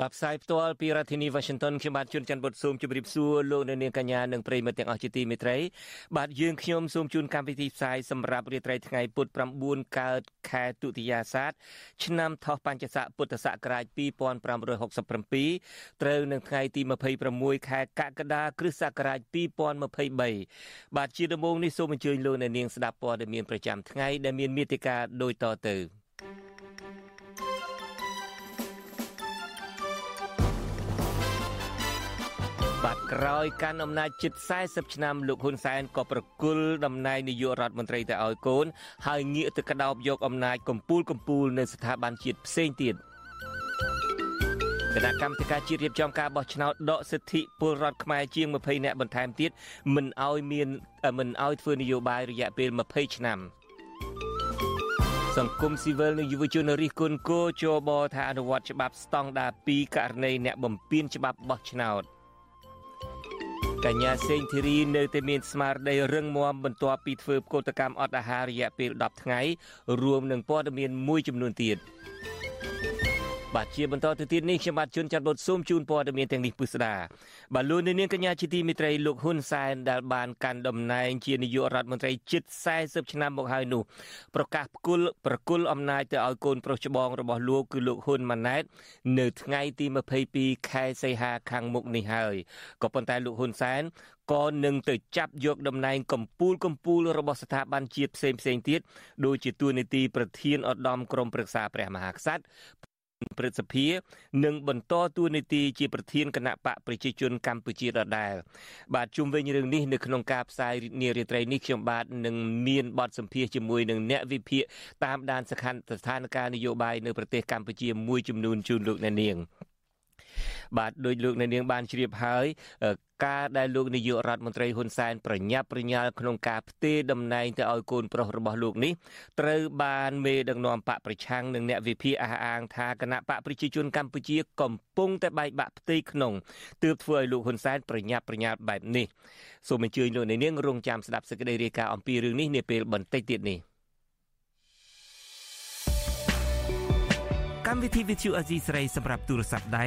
បាទផ្សាយផ្ទាល់ពីរដ្ឋធានី Washington ខ្ញុំបាទជួនច័ន្ទបុតស៊ូមជម្រាបសួរលោកអ្នកនាងកញ្ញានិងប្រិយមិត្តទាំងអស់ជាទីមេត្រីបាទយើងខ្ញុំសូមជូនកម្មវិធីផ្សាយសម្រាប់រាត្រីថ្ងៃពុធ9កើតខែទុតិយាសាទឆ្នាំថោះបัญចស័កពុទ្ធសករាជ2567ត្រូវនឹងថ្ងៃទី26ខែកក្កដាគ្រិស្តសករាជ2023បាទជាដំបូងនេះសូមអញ្ជើញលោកអ្នកនាងស្ដាប់ព័ត៌មានប្រចាំថ្ងៃដែលមានមេតិការដូចតទៅ ក្រោយកាន់អំណាចជិត40ឆ្នាំលោកហ៊ុនសែនក៏ប្រគល់តំណែងនាយករដ្ឋមន្ត្រីទៅឲ្យកូន ហើយងាកទៅក្តោបយកអំណាចកម្ពូលកម្ពូលនៅស្ថាប័នជាតិផ្សេងទៀតគណៈកម្មការជាតិរៀបចំការបោះឆ្នោតដកសិទ្ធិពលរដ្ឋខ្មែរជាង20នាក់បន្ថែមទៀតមិនឲ្យមានមិនឲ្យធ្វើនយោបាយរយៈពេល20ឆ្នាំសង្គមស៊ីវិលនិងយុវជនរិះគន់គោជបថាអនុវត្តច្បាប់ស្តង់ដារ2ករណីអ្នកបំពានច្បាប់បោះឆ្នោត កញ្ញាសេងធីរីនៅតែមានស្មារតីរឹងមាំបន្ទាប់ពីធ្វើកោតកម្មអត់អាហាររយៈពេល10ថ្ងៃរួមនឹងព័ត៌មានមួយចំនួនទៀត បាទជាបន្តទៅទៀតនេះខ្ញុំបាទជួនចាត់បុតស៊ូមជូនព័ត៌មានទាំងនេះពុស្ដាបាទលោកនាងកញ្ញាជាទីមេត្រីលោកហ៊ុនសែនដែលបានកាន់តំណែងជានាយករដ្ឋមន្ត្រីជិត40ឆ្នាំមកហើយនោះប្រកាសផ្គុលប្រគល់អំណាចទៅឲ្យកូនប្រុសច្បងរបស់លោកគឺលោកហ៊ុនម៉ាណែត នៅថ្ងៃទី22ខែសីហាខាងមុខនេះហើយក៏ប៉ុន្តែលោកហ៊ុនសែនក៏នឹងទៅចាប់យកតំណែងកម្ពូលកម្ពូលរបស់ស្ថាប័នជាតិផ្សេងផ្សេងទៀតដូចជាទួនាទីប្រធានឧត្តមក្រុមប្រឹក្សាព្រះមហាក្សត្រ ព្រឹទ្ធសភានិងបន្តតួនាទីជាប្រធានគណៈបកប្រជាជនកម្ពុជាដដែលបាទជុំវិញរឿងនេះនៅក្នុងការផ្សាយនារីត្រីនេះខ្ញុំបាទនឹងមានបទសម្ភាសជាមួយនឹងអ្នកវិភាគតាមដានស្ថានស្ថានភាពនយោបាយនៅប្រទេសកម្ពុជាមួយចំនួនជូនលោកអ្នកនាង បាទដោយលោកអ្នកនាងបានជ្រាបហើយការដែលលោកនាយករដ្ឋមន្ត្រីហ៊ុនសែនប្រញាប់ប្រញាល់ក្នុងការផ្ទេរតំណែងទៅឲ្យកូនប្រុសរបស់លោកនេះត្រូវបានមេដឹកនាំបកប្រឆាំងនិងអ្នកវិភាគអះអាងថាគណៈបកប្រជាជនកម្ពុជាកំពុងតែបែកបាក់ផ្ទៃក្នុងទើបធ្វើឲ្យលោកហ៊ុនសែនប្រញាប់ប្រញាល់បែបនេះសូមអញ្ជើញលោកនាងរងចាំស្ដាប់សេចក្តីរាយការណ៍អំពីរឿងនេះនាពេលបន្តិចទៀតនេះកម្មវិធី Vithu Azizi ស្រីសម្រាប់ទូរស័ព្ទដៃ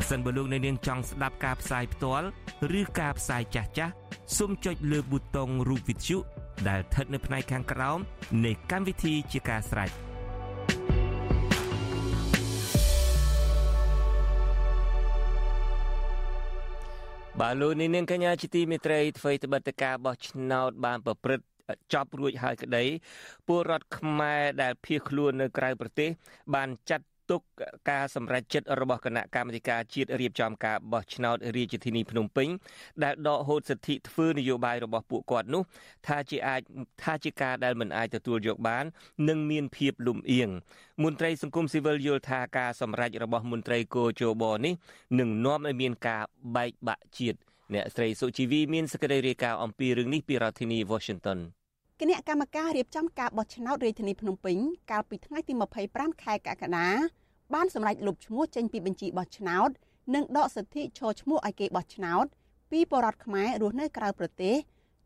ប្រសិនបើលោកអ្នកនាងចង់ស្ដាប់ការផ្សាយផ្ទាល់ឬការផ្សាយចាស់ចាស់សូមចុចលើប៊ូតុងរូបវិទ្យុដែលស្ថិតនៅផ្នែកខាងក្រោមនៃកម្មវិធីជាការស្រេចបាទលោកនាងកញ្ញាជាទីមេត្រីអ្វីត្បិតតការបោះឆ្នោតបានប្រព្រឹត្តចប់រួចហើយក្តីពលរដ្ឋខ្មែរដែលភៀសខ្លួននៅក្រៅប្រទេស បានចាត់ ទុកការសម្រេចចិត្តរបស់គណៈកម្មាធិការជាតិរៀបចំការបោះឆ្នោតរាជធានីភ្នំពេញដែលដកហូតសិទ្ធិធ្វើនយោបាយរបស់ពួកគាត់នោះ ថាជាអាចថាជាការដែលមិនអាចទទួលយកបាន និងមានភាពលំអៀងមន្ត្រីសង្គមស៊ីវិលយល់ថាការសម្រេចរបស់មន្ត្រីគោជបនេះនឹងនាំឲ្យមានការបែកបាក់ជាតិអ្នកស្រីសុជីវីមានសេចក្តីរាយការណ៍អំពីរឿងនេះពីរដ្ឋធានី Washington គណៈកម្មការរៀបចំការបោះឆ្នោតរាជធានីភ្នំពេញកាលពីថ្ងៃទី25ខែកក្កដា បានសម្រេចលុបឈ្មោះចេញពីបញ្ជីបោះឆ្នោត និងដកសិទ្ធិឈរឈ្មោះឲ្យគេបោះឆ្នោត ពីបរតខ្មែររស់នៅក្រៅប្រទេស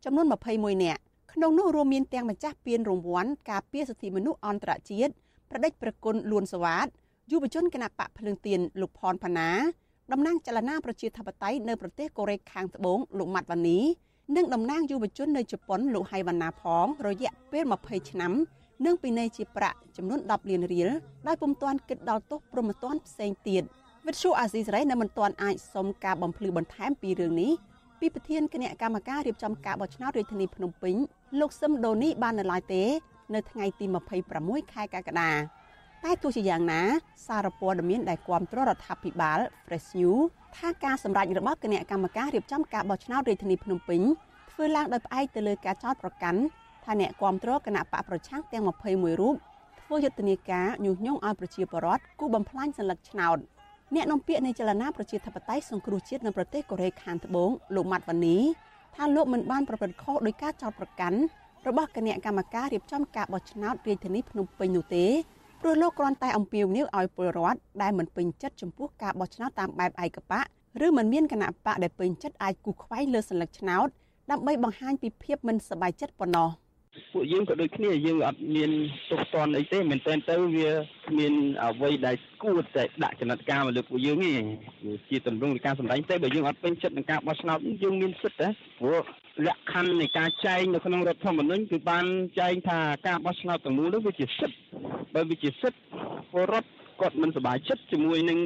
ចំនួន21នាក់ក្នុងនោះរួមមានទាំងម្ចាស់ពានរង្វាន់ការពារសិទ្ធិមនុស្សអន្តរជាតិប្រដេចប្រគុណលួនសវ៉ាតយុវជនគណៈបកភ្លើងទៀនលោកផនផាណាតំណាងចលនាប្រជាធិបតេយ្យនៅប្រទេសកូរ៉េខាងត្បូងលោកម៉ាត់វ៉ានីនិងតំណាងយុវជននៅជប៉ុនលោកហៃវ៉ាណាផងរយៈពេល20ឆ្នាំ និងពិន័យជាប្រាក់ចំនួន10លានរៀលដោយពុំទាន់គិតដល់ទោសព្រមទាន់ផ្សេងទៀតវិទ្យុអាស៊ីសេរីនៅមិនទាន់អាចសុំការបំភ្លឺបន្ថែមពីរឿងនេះពីប្រធានគណៈកម្មការរៀបចំការបោះឆ្នោតរាជធានីភ្នំពេញលោកសឹមដូនីបាននៅឡើយទេ នៅថ្ងៃទី26ខែកក្កដាតែទោះជាយ៉ាងណា សារព័ត៌មានដែលគាំទ្ររដ្ឋាភិបាល Fresh News ថាការសម្រេចរបស់គណៈកម្មការរៀបចំការបោះឆ្នោតរាជធានីភ្នំពេញធ្វើឡើងដោយផ្អែកទៅលើការចោទប្រកាន់ ថាអ្នកគាំទ្រគណៈបកប្រឆាំងទាំង21រូបធ្វើយុទ្ធនាការញុះញង់ឲ្យប្រជាពលរដ្ឋគូបំផ្លាញសัญลักษณ์ឆ្នោត អ្នកនាំពាក្យនៃចលនាប្រជាធិបតេយ្យសង្គ្រោះជាតិនៅប្រទេសកូរ៉េខាងត្បូងលោកម៉ាត់វ៉ានីថាលោកមិនបានប្រព្រឹត្តខុសដោយការចោទប្រកាន់របស់គណៈកម្មការរៀបចំការបោះឆ្នោតរាជធានីភ្នំពេញនោះទេព្រោះលោកគ្រាន់តែអំពាវនាវឲ្យពលរដ្ឋដែលមិនពេញចិត្តចំពោះការបោះឆ្នោតតាមបែបឯកបកឬមិនមានគណៈបកដែលពេញចិត្តអាចគូសខ្វែងលើសัญลักษณ์ឆ្នោតដើម្បីបង្ហាញពីភាពមិនសប្បាយចិត្តប៉ុណ្ណោះ ពួកយើងក៏ដូចគ្នាយើងអត់មានទុកតន់អីទេមែនតើទៅវាគ្មានអ្វីដែលគួរតែដាក់ចំណាត់ការមកលើពួកយើងទេជាទម្រង់នៃការសម្ដែងទេបើយើងអត់ពេញចិត្តនឹងការបោះឆ្នោតយើងមានសិទ្ធិទេព្រោះលក្ខខណ្ឌនៃការចែងនៅក្នុងរដ្ឋធម្មនុញ្ញគឺបានចែងថាការបោះឆ្នោតទាំងមូលនោះវាជាសិទ្ធិបើវាជាសិទ្ធិពលរដ្ឋគាត់មិនសប្បាយចិត្តជាមួយនឹង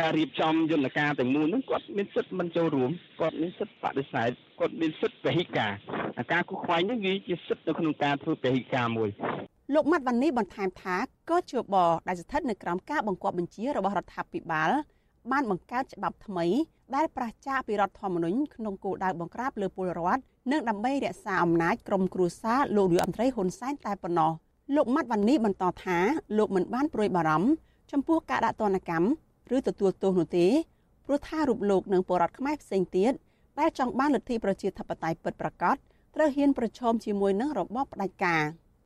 ការរៀបចំយន្តការទាំងមូលហ្នឹងគាត់មានសិទ្ធិមិនចូលរួមគាត់មានសិទ្ធិបដិសេធគាត់មានសិទ្ធិពហិការ ការគូខ្វែងនេះវាជាសិទ្ធិនៅក្នុងការធ្វើពហិការមួយលោកម៉ាត់វ៉ានីបន្ថែមថាក៏ជបដែលស្ថិតនៅក្រោមការបង្គាប់បញ្ជារបស់រដ្ឋាភិបាលបានបង្កើតច្បាប់ថ្មីដែលប្រឆាចពីរដ្ឋធម្មនុញ្ញក្នុងគោលដៅបង្ក្រាបលើពលរដ្ឋនិងដើម្បីរក្សាអំណាចក្រុមគ្រួសារលោកនាយរដ្ឋមន្ត្រីហ៊ុនសែនតែប៉ុណ្ណោះលោកម៉ាត់វ៉ានីបន្តថាលោកមិនបានព្រួយបារម្ភចំពោះការដាក់ទណ្ឌកម្មឬទទួលទោសនោះទេព្រោះថារូបលោកនិងបរដ្ឋខ្មែរផ្សេងទៀតដែលចង់បានលទ្ធិប្រជាធិបតេយ្យពិតប្រាកដ ត្រូវហ៊ានប្រឈមជាមួយនឹងរបបផ្ដាច់ការ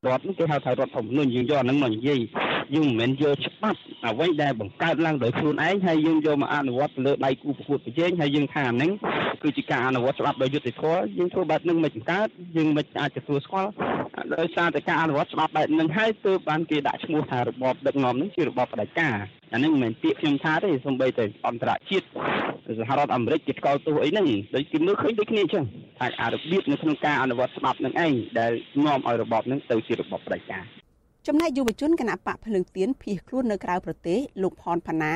រដ្ឋនេះគេហៅថារដ្ឋធម្មនុញ្ញយើងយកអាហ្នឹងមកនិយាយ យើងមិនមែនយកច្បាប់អ្វីដែលបង្កើតឡើងដោយខ្លួនឯងហើយយើងយកមកអនុវត្តទៅលើដៃគូប្រកួតប្រជែងហើយយើងថាអាហ្នឹងគឺជាការអនុវត្តច្បាប់ដោយយុត្តិធម៌យើងធ្វើបែបហ្នឹងមិនបង្កើតយើងមិនអាចទទួលស្គាល់ដោយសារតែការអនុវត្តច្បាប់បែបហ្នឹងហើយទើបបានគេដាក់ឈ្មោះថារបបដឹកនាំហ្នឹងជារបបផ្ដាច់ការអាហ្នឹងមិនមែនពាក្យខ្ញុំថាទេសូម្បីតែអន្តរជាតិសហរដ្ឋអាមេរិកគេស្គាល់ទោសអីហ្នឹងដូចគេមើលឃើញដូចគ្នាអញ្ចឹងថាអារបៀបនៅក្នុងការអនុវត្តច្បាប់ហ្នឹងឯងដែលនាំឲ្យរបបហ្នឹងទៅជារបបផ្ដាច់ការ ចំណែកយុវជនគណៈបកភ្លើងទៀនភៀសខ្លួននៅក្រៅប្រទេសលោកផនផាណា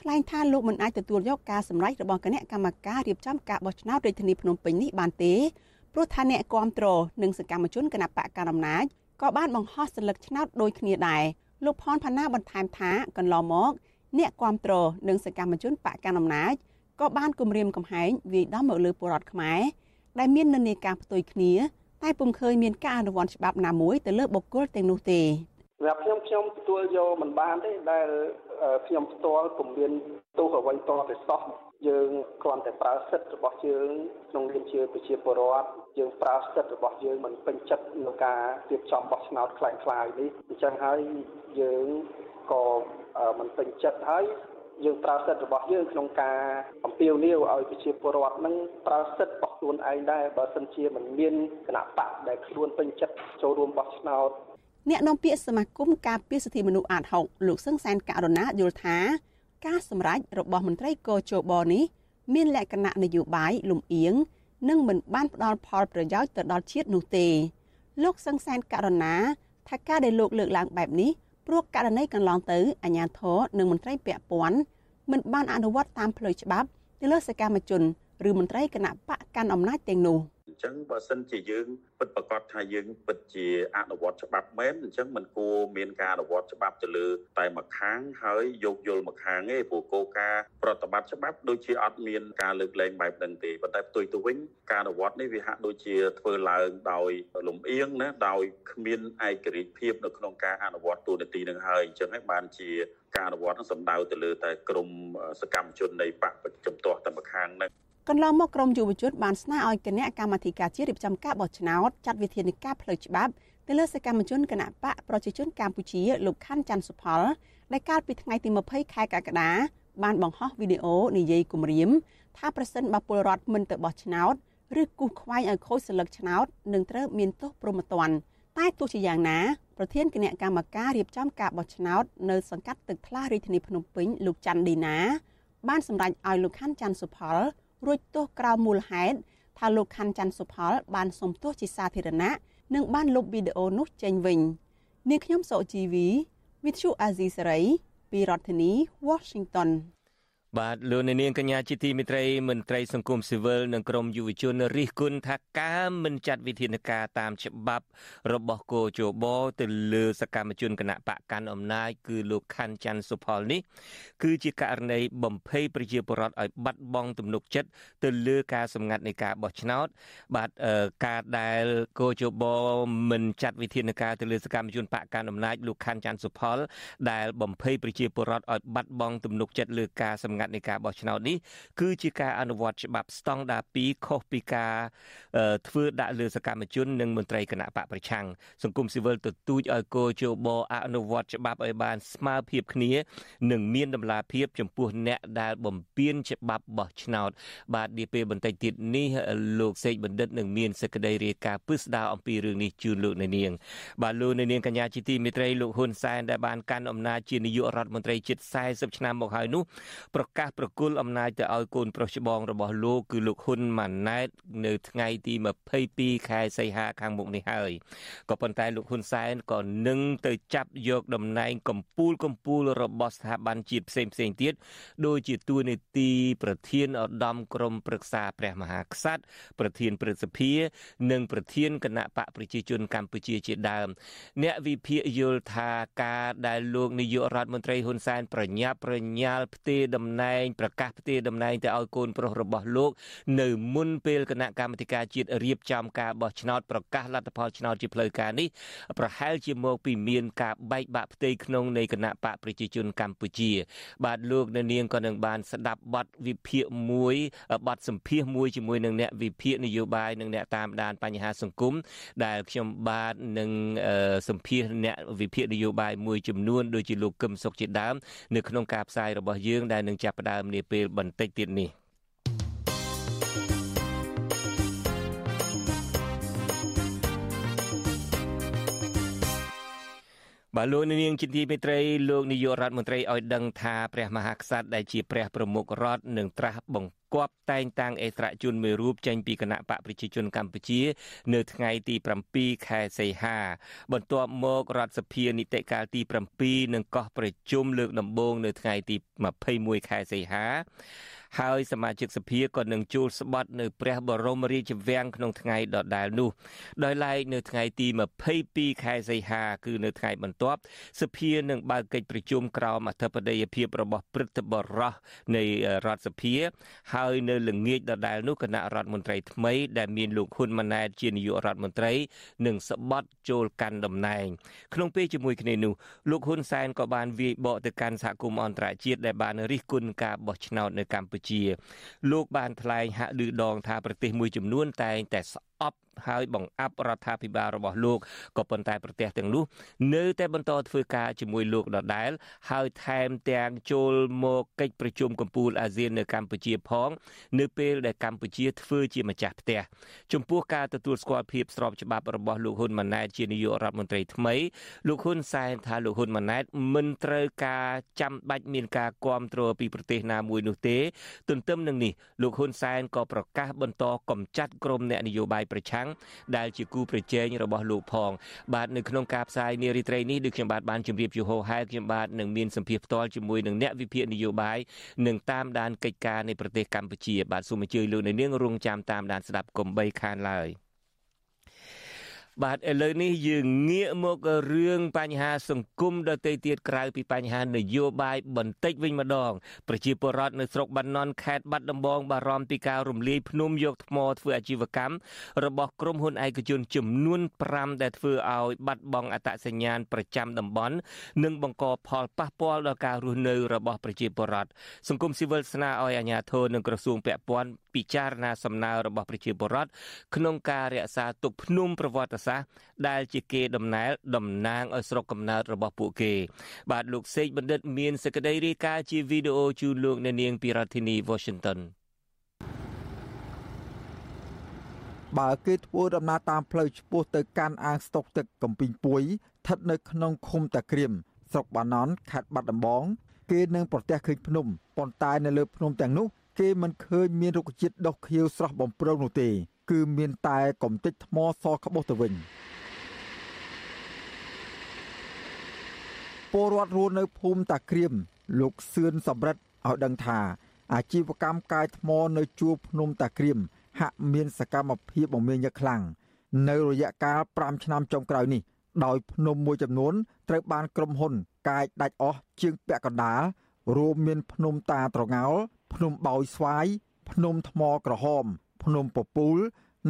ថ្លែងថាលោកមិនអាចទទួលយកការសម្រេចរបស់គណៈកម្មការរៀបចំការបោះឆ្នោតរាជធានីភ្នំពេញនេះបានទេព្រោះថាអ្នកគាំទ្រនិងសកម្មជនគណៈបកកណ្ដាលអំណាចក៏បានបង្ហោះសញ្ញាឆ្នោតដូចគ្នាដែរលោកផនផាណាបន្ថែមថាកន្លងមកអ្នកគាំទ្រនិងសកម្មជនបកកណ្ដាលអំណាចក៏បានគម្រាមកំហែងវាយដំមកលើពលរដ្ឋខ្មែរដែលមាននិន្នាការផ្ទុយគ្នា តែពុំឃើញមានការអនុវត្តច្បាប់ណាមួយទៅលើបុគ្គលទាំងនោះទេសម្រាប់ខ្ញុំខ្ញុំទទួលយកមិនបានទេដែលខ្ញុំផ្ទាល់ពុំមានទោសអ្វីតតែសោះយើងគ្រាន់តែប្រើសិទ្ធិរបស់យើងក្នុងនាមជាប្រជាពលរដ្ឋយើងប្រើសិទ្ធិរបស់យើងមិនពេញចិត្តក្នុងការរៀបចំបោះឆ្នោតខ្លាំងខ្លាយនេះអញ្ចឹងហើយយើងក៏មិនពេញចិត្តហើយ យើងប្រើសិទ្ធិរបស់យើងក្នុងការអំពាវនាវឲ្យប្រជាពលរដ្ឋនឹងប្រើសិទ្ធិរបស់ខ្លួនឯងដែរបើសិនជាមិនមានគណៈបកដែលខ្លួនពេញចិត្តចូលរួមបោះឆ្នោតអ្នកនាំពាក្យសមាគមការពារសិទ្ធិមនុស្សអាត6លោកសឹងសែនករណាយល់ថាការសម្រេចរបស់មន្ត្រីកោជបនេះមានលក្ខណៈនយោបាយលំអៀងនិងមិនបានផ្ដល់ផលប្រយោជន៍ទៅដល់ជាតិនោះទេ លោកសឹងសែនករណាថាការដែលលោកលើកឡើងបែបនេះ ព្រោះករណីកន្លងទៅអាជ្ញាធរនិងមន្ត្រីពាក់ព័ន្ធមិនបានអនុវត្តតាមផ្លូវច្បាប់ទៅលើសកម្មជនឬមន្ត្រីគណៈបកកាន់អំណាចទាំងនោះអញ្ចឹងបើសិនជាយើងពិតប្រកបថាយើងពិតជាអនុវត្តច្បាប់មែនអញ្ចឹងมันគួរមានការអនុវត្តច្បាប់ទៅលើតែមួយខាងហើយយោគយល់មួយខាងទេព្រោះគោលការណ៍ប្រតិបត្តិច្បាប់ដូចជាអត់មានការលើកលែងបែបហ្នឹងទេប៉ុន្តែផ្ទុយទៅវិញការអនុវត្តនេះវាហាក់ដូចជាធ្វើឡើងដោយលំអៀងណាដោយគ្មានឯករាជ្យភាពនៅក្នុងការអនុវត្តទូនាទីនឹងហើយអញ្ចឹងហើយបានជាការអនុវត្តនឹងសំដៅទៅលើតែក្រមសកម្មជននៃបកចំទាស់តែម្ខាងហ្នឹង កន្លងមកក្រមយុវជនបានស្នើឲ្យគណៈកម្មាធិការជាតិរៀបចំការបោះឆ្នោតចាត់វិធានការផ្លូវច្បាប់ទៅលើសកម្មជនគណៈបកប្រជាជនកម្ពុជាលោកខាន់ ច័ន្ទសុផលដែលកាលពីថ្ងៃទី20ខែកក្កដាបានបង្ហោះវីដេអូនិយាយគម្រាម ថាប្រសិនបើពលរដ្ឋមិនទៅបោះឆ្នោតឬគូសខ្វែងឲ្យខូចសិលឹកឆ្នោតនឹងត្រូវមានទោសព្រហ្មទណ្ឌតែទោះជាយ៉ាងណាប្រធានគណៈកម្មការរៀបចំការបោះឆ្នោតនៅសង្កាត់ទឹកថ្លារាជធានីភ្នំពេញលោកច័ន្ទឌីណាបានសម្រេចឲ្យលោកខាន់ច័ន្ទសុផល រួចទោសក្រៅមូលហេតុថាលោកខាន់ ច័ន្ទសុផល បានសុំទោសជាសាធារណៈនិងបានលុបវីដេអូនោះចេញវិញនាងខ្ញុំសុជីវី With you Azizi Saray ពីរដ្ឋធានី Washington បាទលោកនាងកញ្ញាជាទីមិត្តរីមន្ត្រីសង្គមស៊ីវិលនិងក្រមយុវជនរិះគន់ថាការមិនចាត់វិធានការតាមច្បាប់ របស់គោជបទៅលើសកម្មជនគណៈបកកាន់អំណាចគឺលោកខាន់ ច័ន្ទសុផលនេះ គឺជាករណីបំភ័យប្រជាពលរដ្ឋឲ្យបាត់បង់ទំនុកចិត្តទៅលើការសម្ងាត់នៃការបោះឆ្នោត បាទការដែលគោជបមិនចាត់វិធានការទៅលើសកម្មជនបកកាន់អំណាចលោកខាន់ច័ន្ទសុផល ដែលបំភ័យប្រជាពលរដ្ឋឲ្យបាត់បង់ទំនុកចិត្តលើការសម្ងាត់នៃការបោះឆ្នោតនេះគឺជាការអនុវត្តច្បាប់ស្តង់ដារ2ខុសពីការធ្វើដាក់លើសកម្មជននិងមន្ត្រីគណៈបកប្រឆាំងសង្គមស៊ីវិលទទូចឲ្យកោជបអនុវត្តច្បាប់ឲ្យបានស្មើភាពគ្នានិងមានតម្លាភាពចំពោះអ្នកដែលបំពានច្បាប់បោះឆ្នោត បាទនាពេលបន្តិចទៀតនេះលោកសេកបណ្ឌិតនឹងមានសេចក្តីរាយការណ៍ពិស្ដារអំពីរឿងនេះជូនលោកអ្នកនាងបាទលោកអ្នកនាងកញ្ញាជាទីមេត្រីលោកហ៊ុនសែនដែលបានកាន់អំណាចជានាយករដ្ឋមន្ត្រីជិត40ឆ្នាំមកហើយនោះប្រកាសប្រគល់អំណាចទៅឲ្យកូនប្រុសច្បងរបស់លោកគឺលោកហ៊ុនម៉ាណែត នៅថ្ងៃទី22ខែសីហាខាងមុខនេះហើយក៏ប៉ុន្តែលោកហ៊ុនសែនក៏នឹងទៅចាប់យកតំណែងកម្ពូលកម្ពូលរបស់ស្ថាប័នជាតិផ្សេងផ្សេងទៀតដូចជាតួនាទីប្រធានឧត្តមក្រុមប្រឹក្សាព្រះមហាក្សត្រប្រធានព្រឹទ្ធសភា និងប្រធានគណៈបកប្រជាជនកម្ពុជាជាដើម អ្នកវិភាគយល់ថាការដែលលោកនាយករដ្ឋមន្ត្រីហ៊ុនសែនប្រញាប់ប្រញាល់ផ្ទេរតំណែងប្រកាសផ្ទេរតំណែងទៅឲ្យកូនប្រុសរបស់លោក នៅមុនពេលគណៈកម្មាធិការជាតិរៀបចំការបោះឆ្នោតប្រកាសលទ្ធផលឆ្នោតជាផ្លូវការនេះប្រហែលជាមកពីមានការបែកបាក់ផ្ទៃក្នុងនៃគណៈបកប្រជាជនកម្ពុជា បាទលោកនៅនាងក៏នឹងបានស្ដាប់បទវិភាគមួយបទសម្ភាសមួយជាមួយនឹងអ្នកវិភាគនយោបាយនិងអ្នកតាមដានបញ្ហាសង្គមដែលខ្ញុំបាទនឹងសម្ភាសអ្នកវិភាគនយោបាយមួយចំនួនដូចជាលោកកឹមសុខជាដើមនៅក្នុងការផ្សាយរបស់យើងដែលនឹងចាប់ផ្ដើមនាពេលបន្តិចទៀតនេះ បាទលោកនាងជាទីមេត្រីលោកនាយករដ្ឋមន្ត្រីឲ្យដឹងថាព្រះមហាក្សត្រដែលជាព្រះប្រមុខរដ្ឋនឹងត្រាស់បង្គាប់តែងតាំងអេស្រជនមួយរូបចេញពីគណៈបកប្រជាជនកម្ពុជា នៅថ្ងៃទី7ខែសីហា បន្ទាប់មករដ្ឋសភានីតិកាលទី7នឹងកោះប្រជុំលើកដំបូងនៅថ្ងៃទី21ខែសីហា ហើយសមាជិកសភាក៏នឹងជួលស្បត់នៅព្រះបរមរាជវាំងក្នុងថ្ងៃដដែលនោះដោយឡែកនៅថ្ងៃទី22ខែសីហាគឺនៅថ្ងៃបន្ទាប់សភានឹងបើកកិច្ចប្រជុំក្រោមអធិបតីភាពរបស់ព្រឹទ្ធបរោះនៃរដ្ឋសភា ហើយនៅល្ងាចដដែលនោះគណៈរដ្ឋមន្ត្រីថ្មីដែលមានលោកហ៊ុនម៉ាណែតជានាយករដ្ឋមន្ត្រីនឹងស្បត់ចូលកាន់តំណែងក្នុងពេលជាមួយគ្នានោះលោកហ៊ុនសែនក៏បានវាយបកទៅកាន់សហគមន៍អន្តរជាតិដែលបានរិះគន់ការបោះឆ្នោតនៅកម្ពុជាលោកបានថ្លែងហាក់ឌឺដងថាប្រទេសមួយចំនួនតែងតែស្អប់ហើយបង្អាប់រដ្ឋាភិបាលរបស់លោកក៏ប៉ុន្តែប្រទេសទាំងនោះនៅតែបន្តធ្វើការជាមួយលោកដដែល ហើយថែមទាំងចូលមកកិច្ចប្រជុំកំពូលអាស៊ាននៅកម្ពុជាផង នៅពេលដែលកម្ពុជាធ្វើជាម្ចាស់ផ្ទះចំពោះការទទួលស្គាល់ភាពស្របច្បាប់របស់លោកហ៊ុនម៉ាណែតជានាយករដ្ឋមន្ត្រីថ្មីលោកហ៊ុនសែនថាលោកហ៊ុនម៉ាណែតមិនត្រូវការចាំបាច់មានការគ្រប់គ្រងពីប្រទេសណាមួយនោះទេ ទន្ទឹមនឹងនេះលោកហ៊ុនសែនក៏ប្រកាសបន្តកំចាត់ក្រុមអ្នកនយោបាយប្រឆាំងដែលជាគូប្រជែងរបស់លោកផង បាទនៅក្នុងការផ្សាយនារីត្រីនេះដូចខ្ញុំបាទបានជម្រាបជូហោហែខ្ញុំបាទនឹងមានសម្ភារផ្ទាល់ជាមួយនឹងអ្នកវិភាគនយោបាយនឹងតាមដានកិច្ចការនៃប្រទេសកម្ពុជាបាទសូមអញ្ជើញលោកនាងរងចាំតាមដានស្ដាប់កុំបីខានឡើយ។ បាទឥឡូវនេះយើងងាកមករឿងបញ្ហាសង្គមដទៃទៀតក្រៅពីបញ្ហានយោបាយបន្តិចវិញម្ដងប្រជាពលរដ្ឋនៅស្រុកបាណន់ខេត្តបាត់ដំបងបារម្ភពីការរំលាយភ្នំយកថ្មធ្វើអាជីវកម្មរបស់ក្រុមហ៊ុនឯកជនចំនួន5ដែលធ្វើឲ្យបាត់បង់អត្តសញ្ញាណប្រចាំតំបន់និងបង្កផលប៉ះពាល់ដល់ការរស់នៅរបស់ប្រជាពលរដ្ឋសង្គមស៊ីវិលស្នើឲ្យអាជ្ញាធរនិងក្រសួងពាក់ព័ន្ធពិចារណាសំណើរបស់ប្រជាពលរដ្ឋក្នុងការរក្សាទុកភ្នំប្រវត្តិសាស្ត្រដែលជាគេដំណែលតំណាងឲ្យស្រុកកំណើតរបស់ពួកគេ បាទលោកសេកបណ្ឌិត មានសេចក្តីរាយការណ៍ជាវីដេអូជូនលោកអ្នកនាងពីរដ្ឋធានី Washington បើគេធ្វើដំណើរតាមផ្លូវឆ្ពោះទៅកាន់អាងស្តុកទឹកកំពីងពួយស្ថិតនៅក្នុងឃុំតាក្រៀមស្រុកបាណន់ខេត្តបាត់ដំបង គេនឹងប្រទះឃើញភ្នំប៉ុន្តែនៅលើភ្នំទាំងនោះ គេមិនឃើញមានរុក្ខជាតិដុះខៀវស្រស់បំព្រងនោះទេ គឺមានតែកំទេចថ្មសក្បោះទៅវិញពលរដ្ឋរស់នៅភូមិតាក្រៀមលោកសឿនសំរិទ្ធឲ្យដឹងថាអាជីវកម្មកាយថ្មនៅជួរភ្នំតាក្រៀមហាក់មានសកម្មភាពបំពេញយ៉ាងខ្លាំងនៅរយៈកាល5ឆ្នាំចុងក្រោយនេះដោយភ្នំមួយចំនួនត្រូវបានក្រុមហ៊ុនកាយដាច់អស់ជាងពាក់កណ្ដាលរួមមានភ្នំតាត្រងោល ភ្នំបោយស្វាយភ្នំថ្មក្រហម ភ្នំពពូល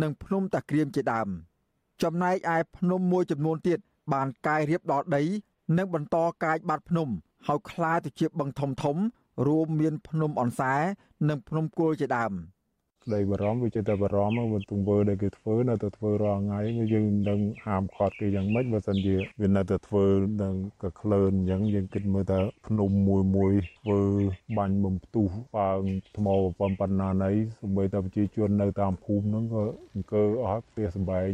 និងភ្នំតាក្រៀមជាដើមចំណែកឯភ្នំមួយចំនួនទៀតបានកាយរៀបដល់ដី និងបន្តកាយបាត់ភ្នំហើយคล้ายទៅជាបឹងធំធំ រួមមានភ្នំអនសែនិងភ្នំគោលជាដើម។ ក្តីបារម្ភវាចេះតែបារម្ភមកទង្វើដែលគេធ្វើនៅតែធ្វើរាល់ថ្ងៃយើងនឹងហាមឃាត់គេយ៉ាងម៉េចបើសិនជាវានៅតែធ្វើនឹងក៏ក្លើនអញ្ចឹងយើងគិតមើលថាភ្នំមួយមួយធ្វើបាញ់បំផ្ទុះបើងថ្មប៉ុណ្ណាណីសម្បីតែប្រជាជននៅតាមភូមិហ្នឹងក៏អង្គើអស់ផ្ទះសម្បែង